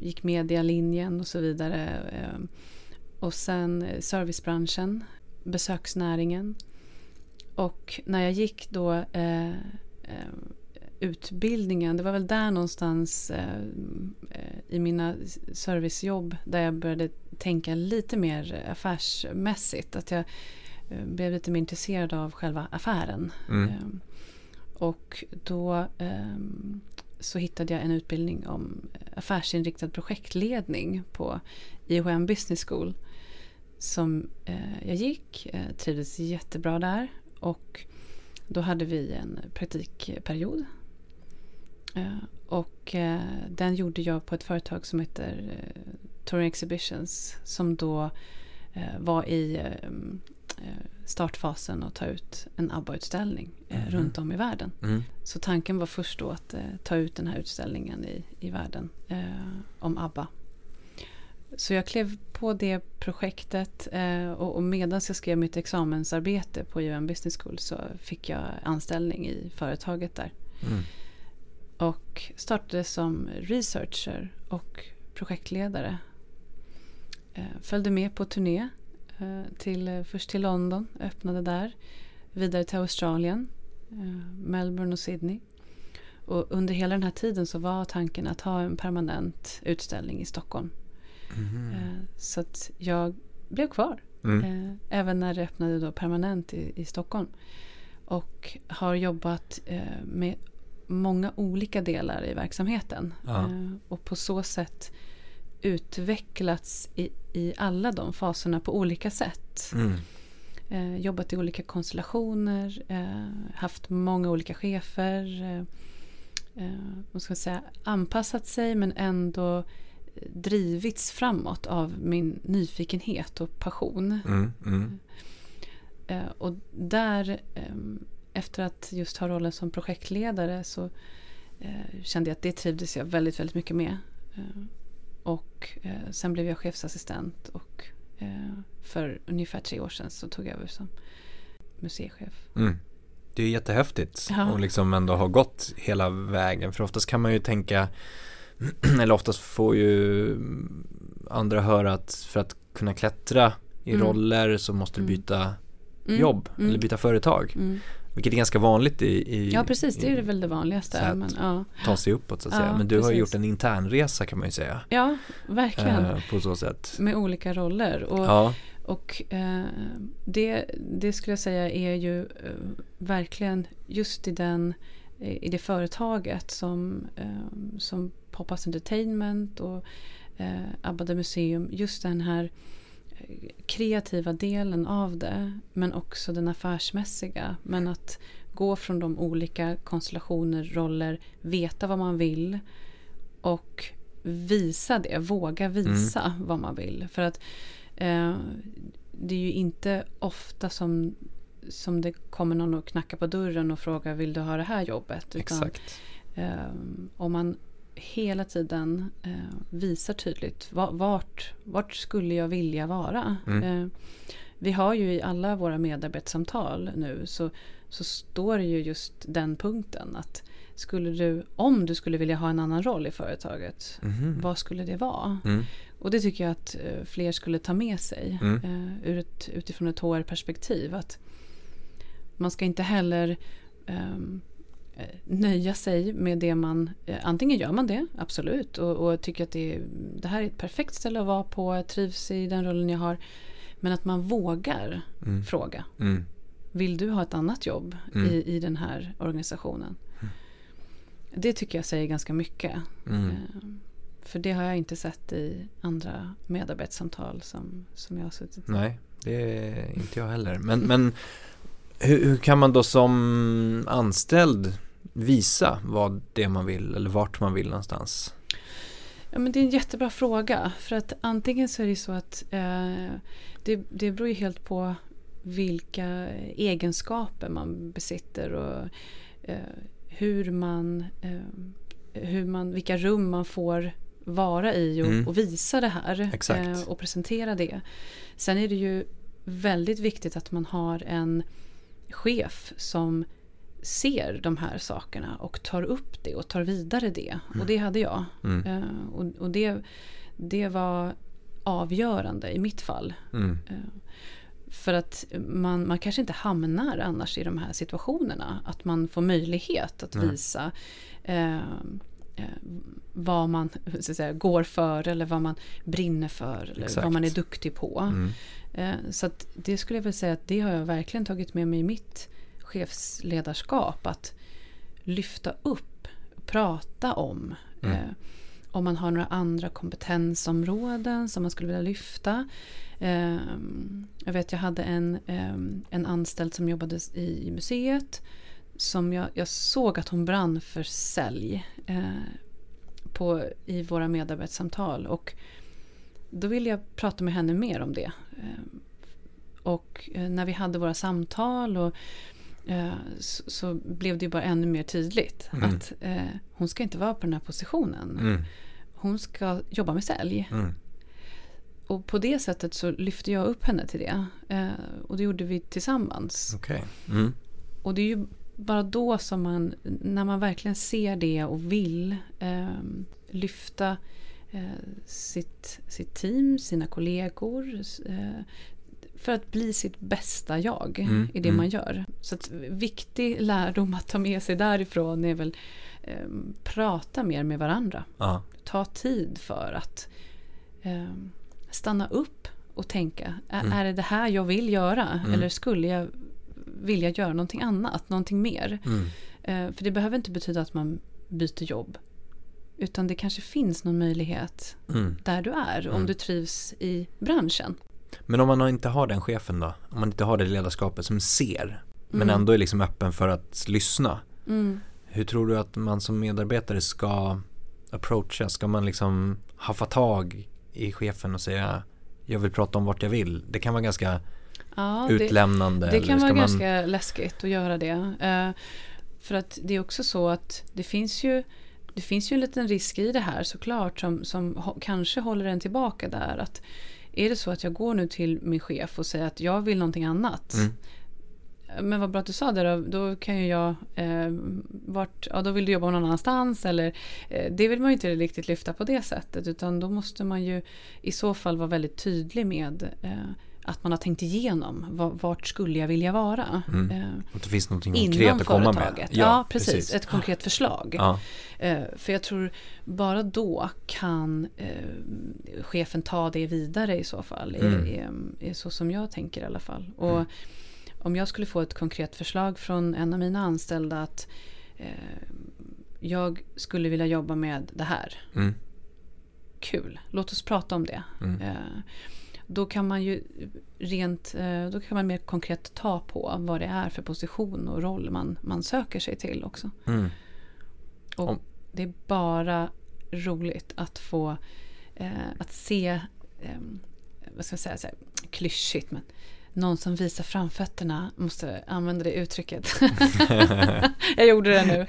gick medialinjen och så vidare. Eh, och sen servicebranschen, besöksnäringen. Och när jag gick då eh, utbildningen, det var väl där någonstans i mina servicejobb där jag började tänka lite mer affärsmässigt. Att jag blev lite mer intresserad av själva affären. Mm. Och då så hittade jag en utbildning om eh, affärsinriktad projektledning på IHM Business School. Som eh, jag gick, eh, trivdes jättebra där och då hade vi en praktikperiod. Eh, och eh, den gjorde jag på ett företag som heter eh, Touring Exhibitions som då eh, var i eh, startfasen och ta ut en ABBA-utställning mm. runt om i världen. Mm. Så tanken var först då att ta ut den här utställningen i, i världen om ABBA. Så jag klev på det projektet och, och medan jag skrev mitt examensarbete på UM Business School så fick jag anställning i företaget där. Mm. Och startade som researcher och projektledare. Eh, följde med på turné eh, till, eh, först till London, öppnade där. Vidare till Australien, Melbourne och Sydney. Och under hela den här tiden så var tanken att ha en permanent utställning i Stockholm. Mm. Så att jag blev kvar. Mm. Även när det öppnade då permanent i, i Stockholm. Och har jobbat med många olika delar i verksamheten. Ja. Och på så sätt utvecklats i, i alla de faserna på olika sätt. Mm. Eh, jobbat i olika konstellationer, eh, haft många olika chefer. Eh, eh ska säga, anpassat sig men ändå drivits framåt av min nyfikenhet och passion. Mm, mm. Eh, och där, eh, efter att just ha rollen som projektledare så kände jag att det trivdes jag väldigt, väldigt mycket med. Och eh, sen blev jag chefsassistent och eh, för ungefär tre år sedan så tog jag över som museichef. Mm. Det är jättehäftigt ja. och liksom ändå ha gått hela vägen. För oftast kan man ju tänka, (clears throat) eller oftast får ju andra höra att för att kunna klättra i mm. roller så måste du mm. byta mm. jobb mm. eller byta företag. Vilket är ganska vanligt i, i Ja precis, det är det väl det vanligaste. Men, ja. Ta sig uppåt så att ja, säga. Men du precis. har gjort en internresa kan man ju säga. Ja, verkligen. Eh, på så sätt. Med olika roller. Och, ja. och eh, det, det skulle jag säga är ju eh, verkligen just i, den, i det företaget som, eh, som Popas Entertainment och eh, Abbade Museum. Just den här kreativa delen av det men också den affärsmässiga. Men att gå från de olika konstellationer, roller, veta vad man vill och visa det, våga visa mm. vad man vill. För att eh, det är ju inte ofta som, som det kommer någon och knackar på dörren och frågar vill du ha det här jobbet? Utan, Exakt. Eh, om man hela tiden eh, visar tydligt vart, vart skulle jag vilja vara. Mm. Eh, vi har ju i alla våra medarbetarsamtal nu så, så står det ju just den punkten att skulle du, om du skulle vilja ha en annan roll i företaget, mm. vad skulle det vara? Mm. Och det tycker jag att eh, fler skulle ta med sig mm. eh, ur ett, utifrån ett HR-perspektiv. Att man ska inte heller um, nöja sig med det man, eh, antingen gör man det, absolut, och, och tycker att det, det, här är ett perfekt ställe att vara på, jag trivs i den rollen jag har. Men att man vågar mm. fråga. Mm. Vill du ha ett annat jobb mm. i, i den här organisationen? Mm. Det tycker jag säger ganska mycket. Mm. Eh, för det har jag inte sett i andra medarbetarsamtal som, som jag har suttit i. Nej, det är inte jag heller. Men, men hur, hur, kan man då som anställd visa vad det man vill eller vart man vill någonstans? Ja, men det är en jättebra fråga. För att antingen så är det så att eh, det, det beror ju helt på vilka egenskaper man besitter och eh, hur man, eh, hur man, vilka rum man får vara i och, mm. och visa det här eh, och presentera det. Sen är det ju väldigt viktigt att man har en chef som ser de här sakerna och tar upp det och tar vidare det. Mm. Och det hade jag. Mm. Uh, och, och det, det var avgörande i mitt fall. Mm. Uh, för att man, man kanske inte hamnar annars i de här situationerna. Att man får möjlighet att visa uh, vad man så säga, går för eller vad man brinner för. Eller Exakt. vad man är duktig på. Mm. Eh, så det skulle jag vilja säga att det har jag verkligen tagit med mig i mitt chefsledarskap. Att lyfta upp, prata om. Mm. Eh, om man har några andra kompetensområden som man skulle vilja lyfta. Eh, jag vet jag hade en, eh, en anställd som jobbade i, i museet som jag, jag såg att hon brann för sälj eh, på, i våra medarbetarsamtal. Och då ville jag prata med henne mer om det. Eh, och eh, när vi hade våra samtal och eh, så, så, blev det bara ännu mer tydligt mm. att eh, hon ska inte vara på den här positionen. Mm. Hon ska jobba med sälj. Mm. Och på det sättet så lyfte jag upp henne till det. Eh, och det gjorde vi tillsammans. Okay. Mm. Och det är ju bara då som man, när man verkligen ser det och vill eh, lyfta sitt, sitt team, sina kollegor. Eh, för att bli sitt bästa jag mm, i det mm. man gör. Så att viktig lärdom att ta med sig därifrån är väl eh, prata mer med varandra. Aha. Ta tid för att eh, stanna upp och tänka. Mm. Är det det här jag vill göra? Mm. Eller skulle jag vilja göra någonting annat, någonting mer? Mm. Eh, för det behöver inte betyda att man byter jobb. Utan det kanske finns någon möjlighet mm. där du är om du trivs i branschen. Men om man inte har den chefen då? Om man inte har det ledarskapet som ser men mm. ändå är liksom öppen för att lyssna. Mm. Hur tror du att man som medarbetare ska approacha? Ska man liksom haffa tag i chefen och säga jag vill prata om vart jag vill? Det kan vara ganska ja, utlämnande. Det, det kan vara man... ganska läskigt att göra det. Uh, för att det är också så att det finns ju det finns ju en liten risk i det här såklart som, som kanske håller en tillbaka där. Att är det så att jag går nu till min chef och säger att jag vill någonting annat. Mm. Men vad bra att du sa det då, då kan ju jag, eh, vart, ja då vill du jobba någon annanstans eller eh, det vill man ju inte riktigt lyfta på det sättet utan då måste man ju i så fall vara väldigt tydlig med eh, att man har tänkt igenom vart skulle jag vilja vara. Mm. Eh, att det finns något konkret att komma med. Ja, ja precis, precis, Ett konkret förslag. Ja. Eh, för jag tror bara då kan eh, chefen ta det vidare i så fall. Mm. Är, så som jag tänker i alla fall. Och mm. om jag skulle få ett konkret förslag från en av mina anställda att jag skulle vilja jobba med det här. Mm. Kul, låt oss prata om det. Då kan man ju rent, eh, då kan man mer konkret ta på vad det är för position och roll man, man söker sig till också. Mm. Och Om. det är bara roligt att få eh, att se, eh, vad ska jag säga, så här, klyschigt men någon som visar framfötterna, måste använda det uttrycket. (laughs) jag gjorde det nu.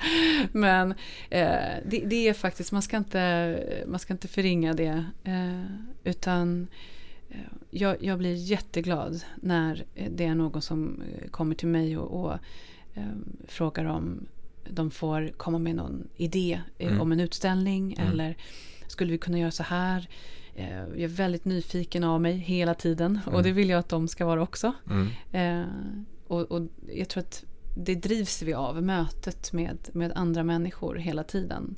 Men eh, det, det, är faktiskt, man ska inte, man ska inte förringa det. Eh, utan jag, jag, blir jätteglad när det är någon som eh, kommer till mig och, och eh, frågar om de får komma med någon idé eh, mm. om en utställning mm. eller skulle vi kunna göra så här? Eh, jag är väldigt nyfiken av mig hela tiden mm. och det vill jag att de ska vara också. Mm. Eh, och, och, jag tror att det drivs vi av, mötet med, med andra människor hela tiden.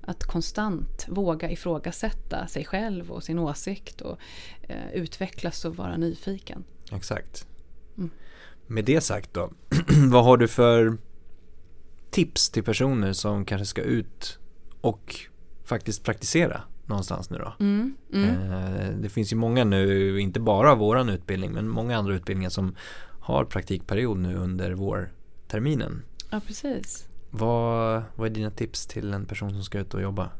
Att konstant våga ifrågasätta sig själv och sin åsikt och eh, utvecklas och vara nyfiken. Exakt. Mm. Med det sagt då, (clears throat) vad har du för tips till personer som kanske ska ut och faktiskt praktisera någonstans nu då? Mm, mm. Eh, det finns ju många nu, inte bara våran utbildning, men många andra utbildningar som har praktikperiod nu under vårterminen. Ja, precis. Vad, vad är dina tips till en person som ska ut och jobba?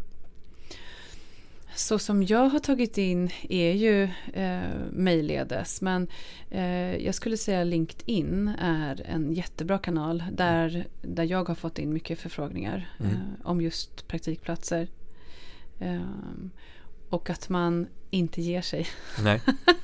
Så som jag har tagit in är ju eh, mejlledes men eh, jag skulle säga LinkedIn är en jättebra kanal där, där jag har fått in mycket förfrågningar mm. eh, om just praktikplatser. Eh, och att man inte ger sig. Nej. (laughs)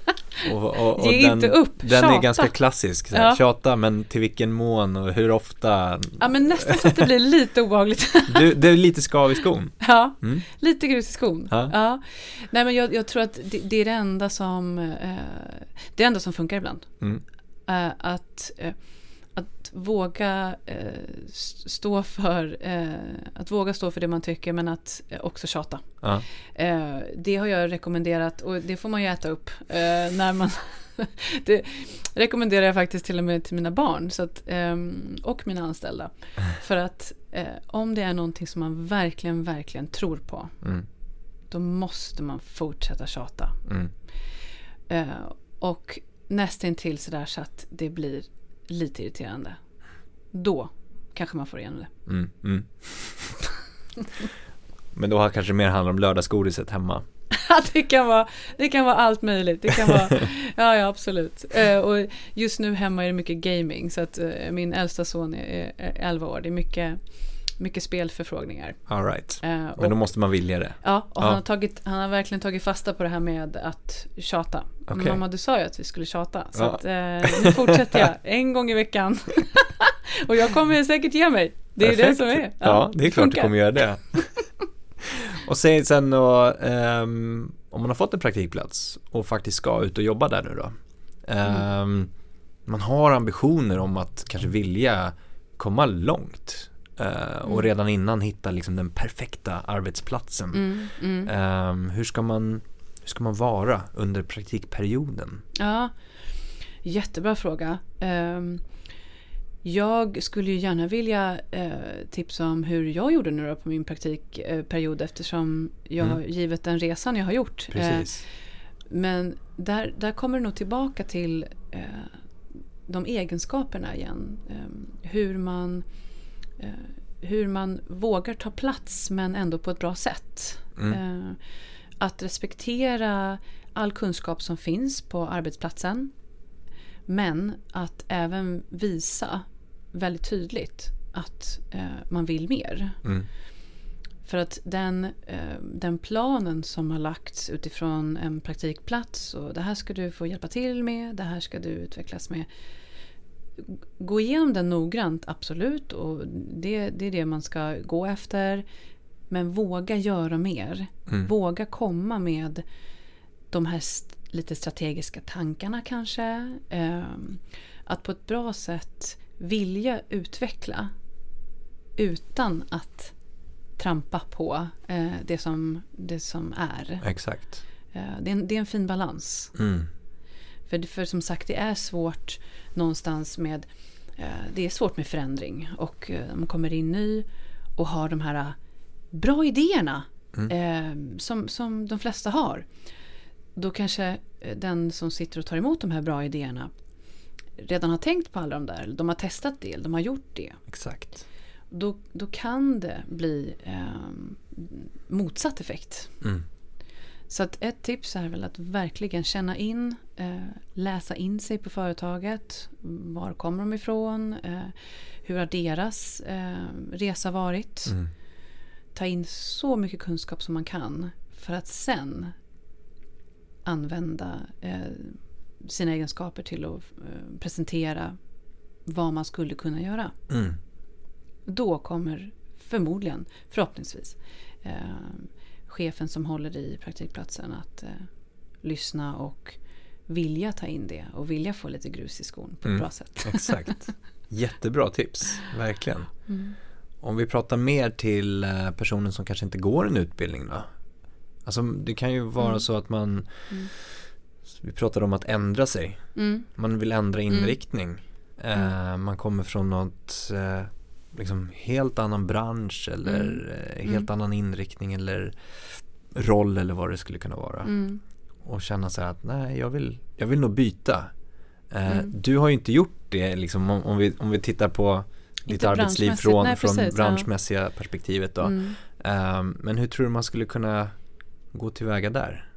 Och, och, och Ge den, inte upp, Den tjata. är ganska klassisk, så här, ja. tjata men till vilken mån och hur ofta Ja men nästan så att det blir lite obehagligt du, Det är lite skav i skon (laughs) Ja, mm. lite grus i skon ja. ja. Nej men jag, jag tror att det, det, är det enda som eh, Det enda som funkar ibland mm. eh, Att eh, att våga eh, stå för eh, att våga stå för det man tycker men att eh, också tjata. Ja. Eh, det har jag rekommenderat och det får man ju äta upp eh, när man (laughs) det rekommenderar jag faktiskt till och med till mina barn så att, ehm, och mina anställda. (laughs) För att eh, om det är någonting som man verkligen, verkligen tror på mm. då måste man fortsätta tjata. Mm. Och nästintill sådär så att det blir lite irriterande. Då kanske man får igenom det. Mm. Mm. Men då har kanske mer handlar om lördagsgodiset hemma. (laughs) det, kan vara, det kan vara allt möjligt. Det kan vara, (laughs) ja, ja absolut. Eh, och just nu hemma är det mycket gaming. Så att eh, min äldsta son är, är 11 år. Det är mycket, mycket spelförfrågningar. All right. Eh, Men då måste man vilja det. ja, och ja. Han, har tagit, han har verkligen tagit fasta på det här med att tjata. Okej. Mamma, du sa ju att vi skulle tjata. Så Ja. att, eh, nu fortsätter jag (laughs) en gång i veckan. (laughs) och jag kommer säkert ge mig. Det är ju det Perfekt. som är. Ja, det är klart du kommer göra det. (laughs) och säg sen då, ehm, om man har fått en praktikplats och faktiskt ska ut och jobba där nu då. Ehm, Man har ambitioner om att kanske vilja komma långt. Eh, och Mm. redan innan hitta liksom den perfekta arbetsplatsen. Mm, mm. Ehm, hur, ska man, hur ska man vara under praktikperioden? Ja, jättebra fråga. Ehm, jag skulle ju gärna vilja eh, tipsa om hur jag gjorde nu på min praktikperiod eftersom jag, Mm. givet den resan jag har gjort. Eh, Precis. men där, där kommer det nog tillbaka till eh, de egenskaperna igen. Eh, hur, man, eh, hur man vågar ta plats men ändå på ett bra sätt. Mm. Eh, att respektera all kunskap som finns på arbetsplatsen. Men att även visa väldigt tydligt att eh, man vill mer. Mm. För att den, eh, den planen som har lagts utifrån en praktikplats och det här ska du få hjälpa till med, det här ska du utvecklas med. Gå igenom den noggrant, absolut. Och det, det är det man ska gå efter. Men våga göra mer. Mm. Våga komma med de här st- lite strategiska tankarna kanske. Ehm, att på ett bra sätt vilja utveckla utan att trampa på eh, det, som, det som är. Exakt. Eh, det, är en, det är en fin balans. Mm. För, för som sagt, det är svårt någonstans med eh, det är svårt med förändring och eh, man kommer in ny och har de här eh, bra idéerna eh, som, som de flesta har. Då kanske eh, den som sitter och tar emot de här bra idéerna redan har tänkt på alla de där, de har testat det, de har gjort det. Exakt. Då, då kan det bli eh, motsatt effekt. Mm. Så att ett tips är väl att verkligen känna in, eh, läsa in sig på företaget. Var kommer de ifrån? Eh, hur har deras eh, resa varit? Mm. Ta in så mycket kunskap som man kan för att sen använda eh, sina egenskaper till att eh, presentera vad man skulle kunna göra. Mm. Då kommer förmodligen, förhoppningsvis, eh, chefen som håller i praktikplatsen att eh, lyssna och vilja ta in det och vilja få lite grus i skon på ett Mm. bra sätt. (laughs) Exakt. Jättebra tips, verkligen. Mm. Om vi pratar mer till eh, personen som kanske inte går en utbildning då? Alltså det kan ju vara Mm. så att man, Mm. vi pratade om att ändra sig. Mm. Man vill ändra Mm. inriktning. Eh, man kommer från något eh, liksom helt annan bransch eller Mm. eh, helt Mm. annan inriktning eller roll eller vad det skulle kunna vara. Mm. Och känna så här att nej, jag vill, jag vill nog byta. Eh, Mm. Du har ju inte gjort det liksom om, om, vi, om vi tittar på ditt arbetsliv från, Nej, från precis, ja. branschmässiga perspektivet då. Mm. Ehm, men hur tror du man skulle kunna gå tillväga där?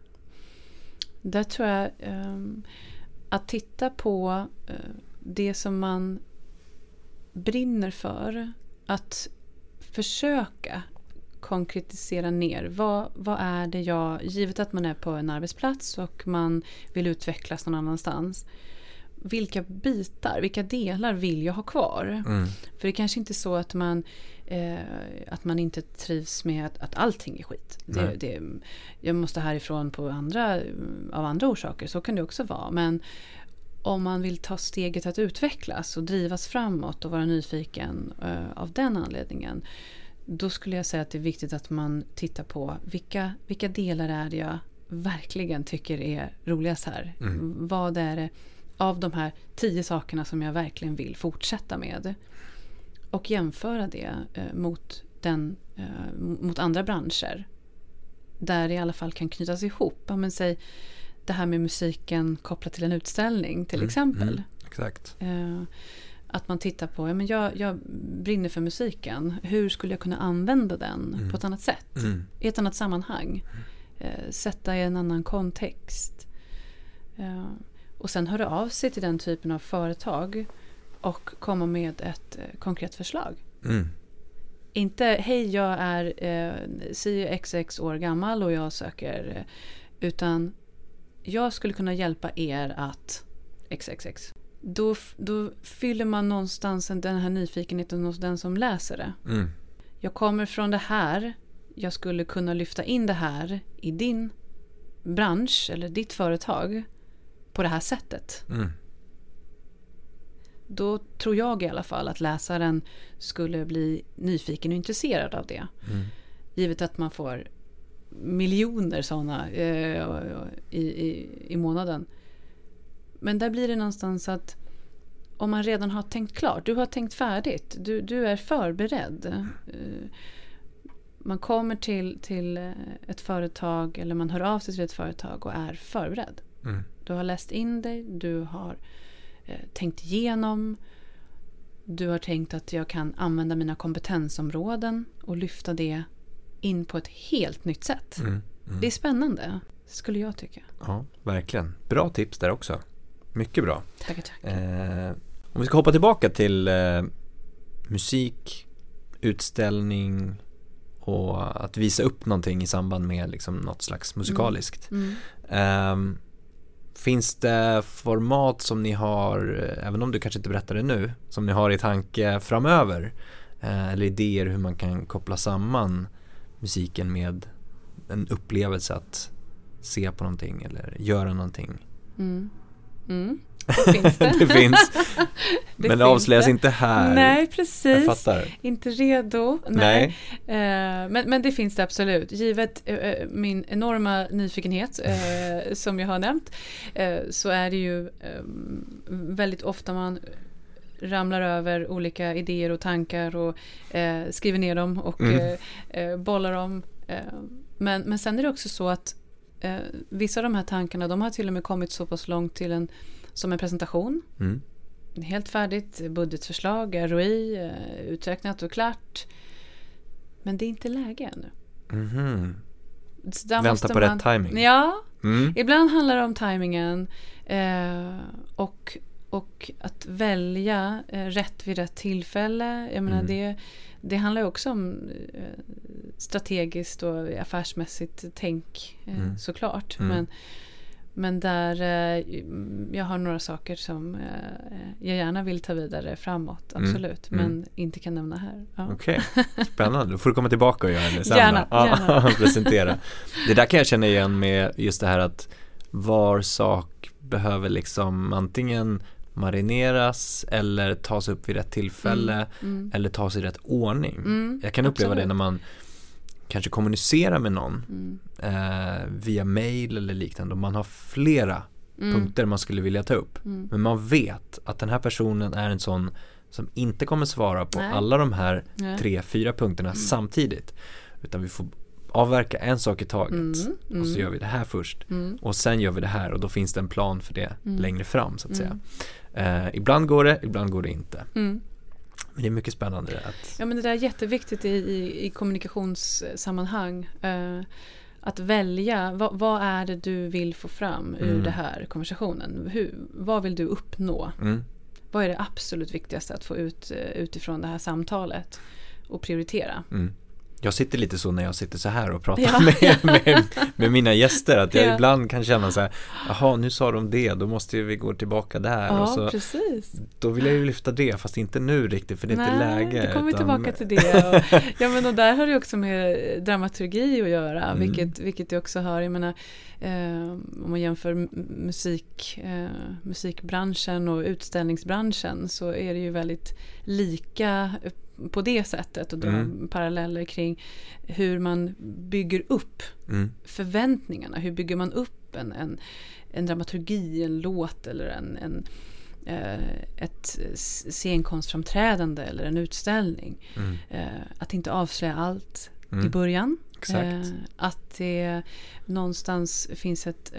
Där tror jag ehm, att titta på eh, det som man brinner för. Att försöka konkretisera ner. Vad, vad är det jag, givet att man är på en arbetsplats och man vill utvecklas någon annanstans. Vilka bitar, vilka delar vill jag ha kvar? Mm. För det kanske inte är så att man, eh, att man inte trivs med att, att allting är skit. Det, det, jag måste härifrån på andra, av andra orsaker, så kan det också vara. Men om man vill ta steget att utvecklas och drivas framåt och vara nyfiken eh, av den anledningen. Då skulle jag säga att det är viktigt att man tittar på vilka, vilka delar är det jag verkligen tycker är roligast här. Mm. Vad är det av de här tio sakerna som jag verkligen vill fortsätta med. Och jämföra det eh, mot, den, eh, mot andra branscher. där det i alla fall kan knytas ihop. Ja, men säg det här med musiken kopplat till en utställning till Mm, exempel. mm. Exakt. Eh, att man tittar på, ja, men jag, jag brinner för musiken. Hur skulle jag kunna använda den Mm. på ett annat sätt? Mm. I ett annat sammanhang. Eh, sätta i en annan kontext. Eh, och sen höra av sig till den typen av företag och komma med ett eh, konkret förslag. Mm. Inte hej jag är eh, si xx år gammal och jag söker. Eh, utan jag skulle kunna hjälpa er att xxx. Då, då fyller man någonstans den här nyfikenheten hos den som läser det. Mm. Jag kommer från det här. Jag skulle kunna lyfta in det här i din bransch eller ditt företag på det här sättet. Mm. Då tror jag i alla fall att läsaren skulle bli nyfiken och intresserad av det. Mm. Givet att man får miljoner sådana eh, i, i, i månaden. Men där blir det någonstans att om man redan har tänkt klart, du har tänkt färdigt, du, du är förberedd. Eh, man kommer till, till ett företag eller man hör av sig till ett företag och är förberedd. Mm. Du har läst in dig, du har eh, tänkt igenom. Du har tänkt att jag kan använda mina kompetensområden och lyfta det in på ett helt nytt sätt. Mm. Mm. Det är spännande, skulle jag tycka. Ja, verkligen. Bra tips där också. Mycket bra. Tackar, tackar. Eh, om vi ska hoppa tillbaka till eh, musik, utställning och att visa upp någonting i samband med liksom något slags musikaliskt. Mm. Ehm, finns det format som ni har, eh, även om du kanske inte berättar det nu, som ni har i tanke framöver? Eh, eller idéer hur man kan koppla samman musiken med en upplevelse att se på någonting eller göra någonting? Mm. Mm. (laughs) Det finns det. det finns, (laughs) Det men det avslöjas det. inte här. Nej, precis. Inte redo. Nej. Eh, men, men det finns det absolut. Givet eh, eh, min enorma nyfikenhet (laughs) som jag har nämnt så är det ju eh, väldigt ofta man ramlar över olika idéer och tankar och eh, skriver ner dem och Mm. eh, eh, bollar dem. Eh, men, men sen är det också så att eh, vissa av de här tankarna de har till och med kommit så pass långt till en som en presentation. Mm. Helt färdigt, budgetförslag, ROI, uträknat och klart. Men det är inte läge ännu. Där Vänta på man, rätt timing. Ja, Mm. ibland handlar det om tajmingen. Eh, och, och att välja eh, rätt vid rätt tillfälle. Jag menar Mm. det, det handlar ju också om eh, strategiskt och affärsmässigt tänk eh, Mm. såklart. Mm. Men, men där jag har några saker som jag gärna vill ta vidare framåt, Mm. absolut. Mm. Men inte kan nämna här. Ja. Okej, spännande. Då får du komma tillbaka och göra det sen. Gärna, gärna. (laughs) presentera. Det där kan jag känna igen med just det här att var sak behöver liksom antingen marineras eller tas upp vid rätt tillfälle Mm. eller tas i rätt ordning. Mm, Jag kan uppleva det absolut. när man kanske kommunicerar med någon Mm. eh, via mail eller liknande och man har flera Mm. punkter man skulle vilja ta upp. Mm. Men man vet att den här personen är en sån som inte kommer svara på Nej. alla de här Ja. tre, fyra punkterna samtidigt. Utan vi får avverka en sak i taget Mm, och så mm. gör vi det här först. Mm. Och sen gör vi det här och då finns det en plan för det Mm. längre fram så att säga. Mm. Eh, ibland går det, ibland går det inte. Mm. Men det är mycket spännande att Ja men det där är jätteviktigt i, i, i kommunikationssammanhang. Eh, att välja, vad, vad är det du vill få fram ur Mm. det här konversationen? Hur, vad vill du uppnå? mm, Vad är det absolut viktigaste att få ut eh, utifrån det här samtalet? Och prioritera. Jag sitter lite så när jag sitter så här och pratar Ja. (laughs) med, med, med mina gäster att jag Ja. ibland kan känna så här Jaha, nu sa de det, då måste vi gå tillbaka där Ja, och så precis. Då vill jag ju lyfta det, fast inte nu riktigt för det är inte läge. då kommer vi tillbaka till det. (laughs) Och, ja, men och där har det också med dramaturgi att göra, Mm. vilket, vilket jag också har. Jag menar, eh, om man jämför musik, eh, musikbranschen och utställningsbranschen så är det ju väldigt lika på det sättet och dra Mm. paralleller kring hur man bygger upp Mm, förväntningarna. Hur bygger man upp en, en, en dramaturgi, en låt eller en, en, eh, ett scenkonstframträdande eller en utställning. mm, Eh, att inte avslöja allt i mm. början. Exakt. Eh, att det någonstans finns ett,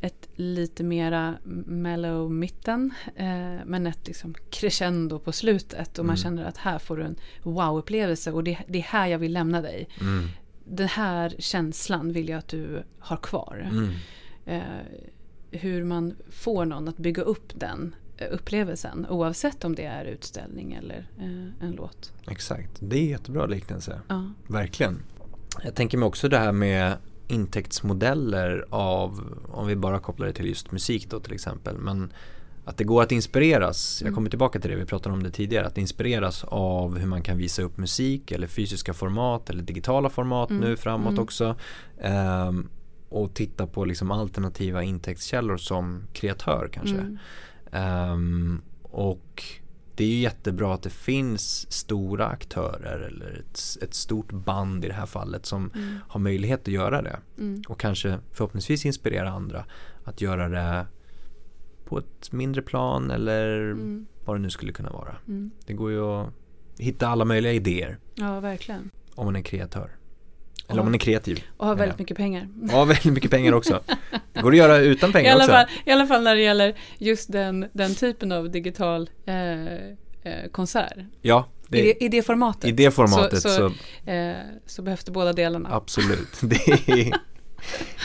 ett lite mera mellow mitten eh, men ett liksom crescendo på slutet och man Mm. känner att här får du en wow-upplevelse och det, det är här jag vill lämna dig. Mm. Den här känslan vill jag att du har kvar. Mm. Eh, hur man får någon att bygga upp den eh, upplevelsen oavsett om det är utställning eller eh, en låt. Exakt, det är jättebra liknelse. Ja. Verkligen. Jag tänker mig också det här med intäktsmodeller av, om vi bara kopplar det till just musik då till exempel, men att det går att inspireras, jag Mm. kommer tillbaka till det, vi pratade om det tidigare, att inspireras av hur man kan visa upp musik eller fysiska format eller digitala format Mm. nu framåt Mm. också. Ehm, och titta på liksom alternativa intäktskällor som kreatör kanske. Mm. Ehm, och det är ju jättebra att det finns stora aktörer eller ett, ett stort band i det här fallet som Mm. har möjlighet att göra det Mm. och kanske förhoppningsvis inspirera andra att göra det på ett mindre plan eller Mm. vad det nu skulle kunna vara. Mm. Det går ju att hitta alla möjliga idéer Ja, verkligen. om man är kreatör. Eller om man är kreativ. Och har väldigt mycket pengar. Ja, väldigt mycket pengar också. Det går att göra utan I pengar alla, också. fall, I alla fall när det gäller just den, den typen av digital eh, eh, konsert. Ja, I, det, det, I det formatet. i det formatet så, så- Eh, så behövs det båda delarna. Absolut, (laughs) det är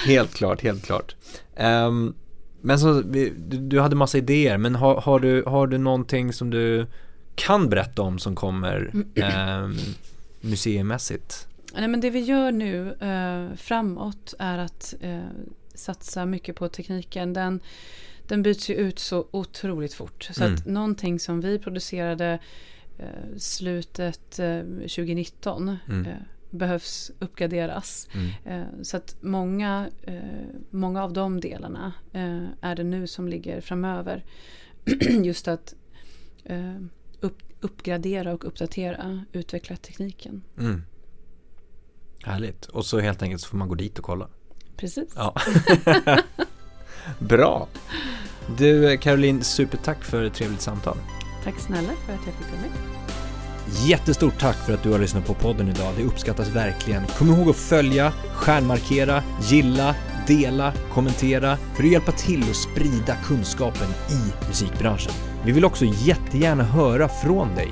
helt klart, helt klart. Ehm, men så, du, hade massa idéer, men har, har, du, har du någonting som du kan berätta om som kommer um, (clears throat) museimässigt? Nej, men det vi gör nu eh, framåt är att eh, satsa mycket på tekniken. Den, den byts ju ut så otroligt fort. Så Mm. att någonting som vi producerade eh, slutet eh, 2019 Mm. eh, behövs uppgraderas. Mm. Eh, så att många, eh, många av de delarna eh, är det nu som ligger framöver. (clears throat) Just att eh, upp, uppgradera och uppdatera, utveckla tekniken. Mm. Härligt, och så helt enkelt så får man gå dit och kolla. Precis. Ja. (laughs) Bra! Du Caroline, supertack för ett trevligt samtal. Tack snälla för att jag fick vara med. Jättestort tack för att du har lyssnat på podden idag. Det uppskattas verkligen. Kom ihåg att följa, stjärnmarkera, gilla, dela, kommentera för att hjälpa till att sprida kunskapen i musikbranschen. Vi vill också jättegärna höra från dig.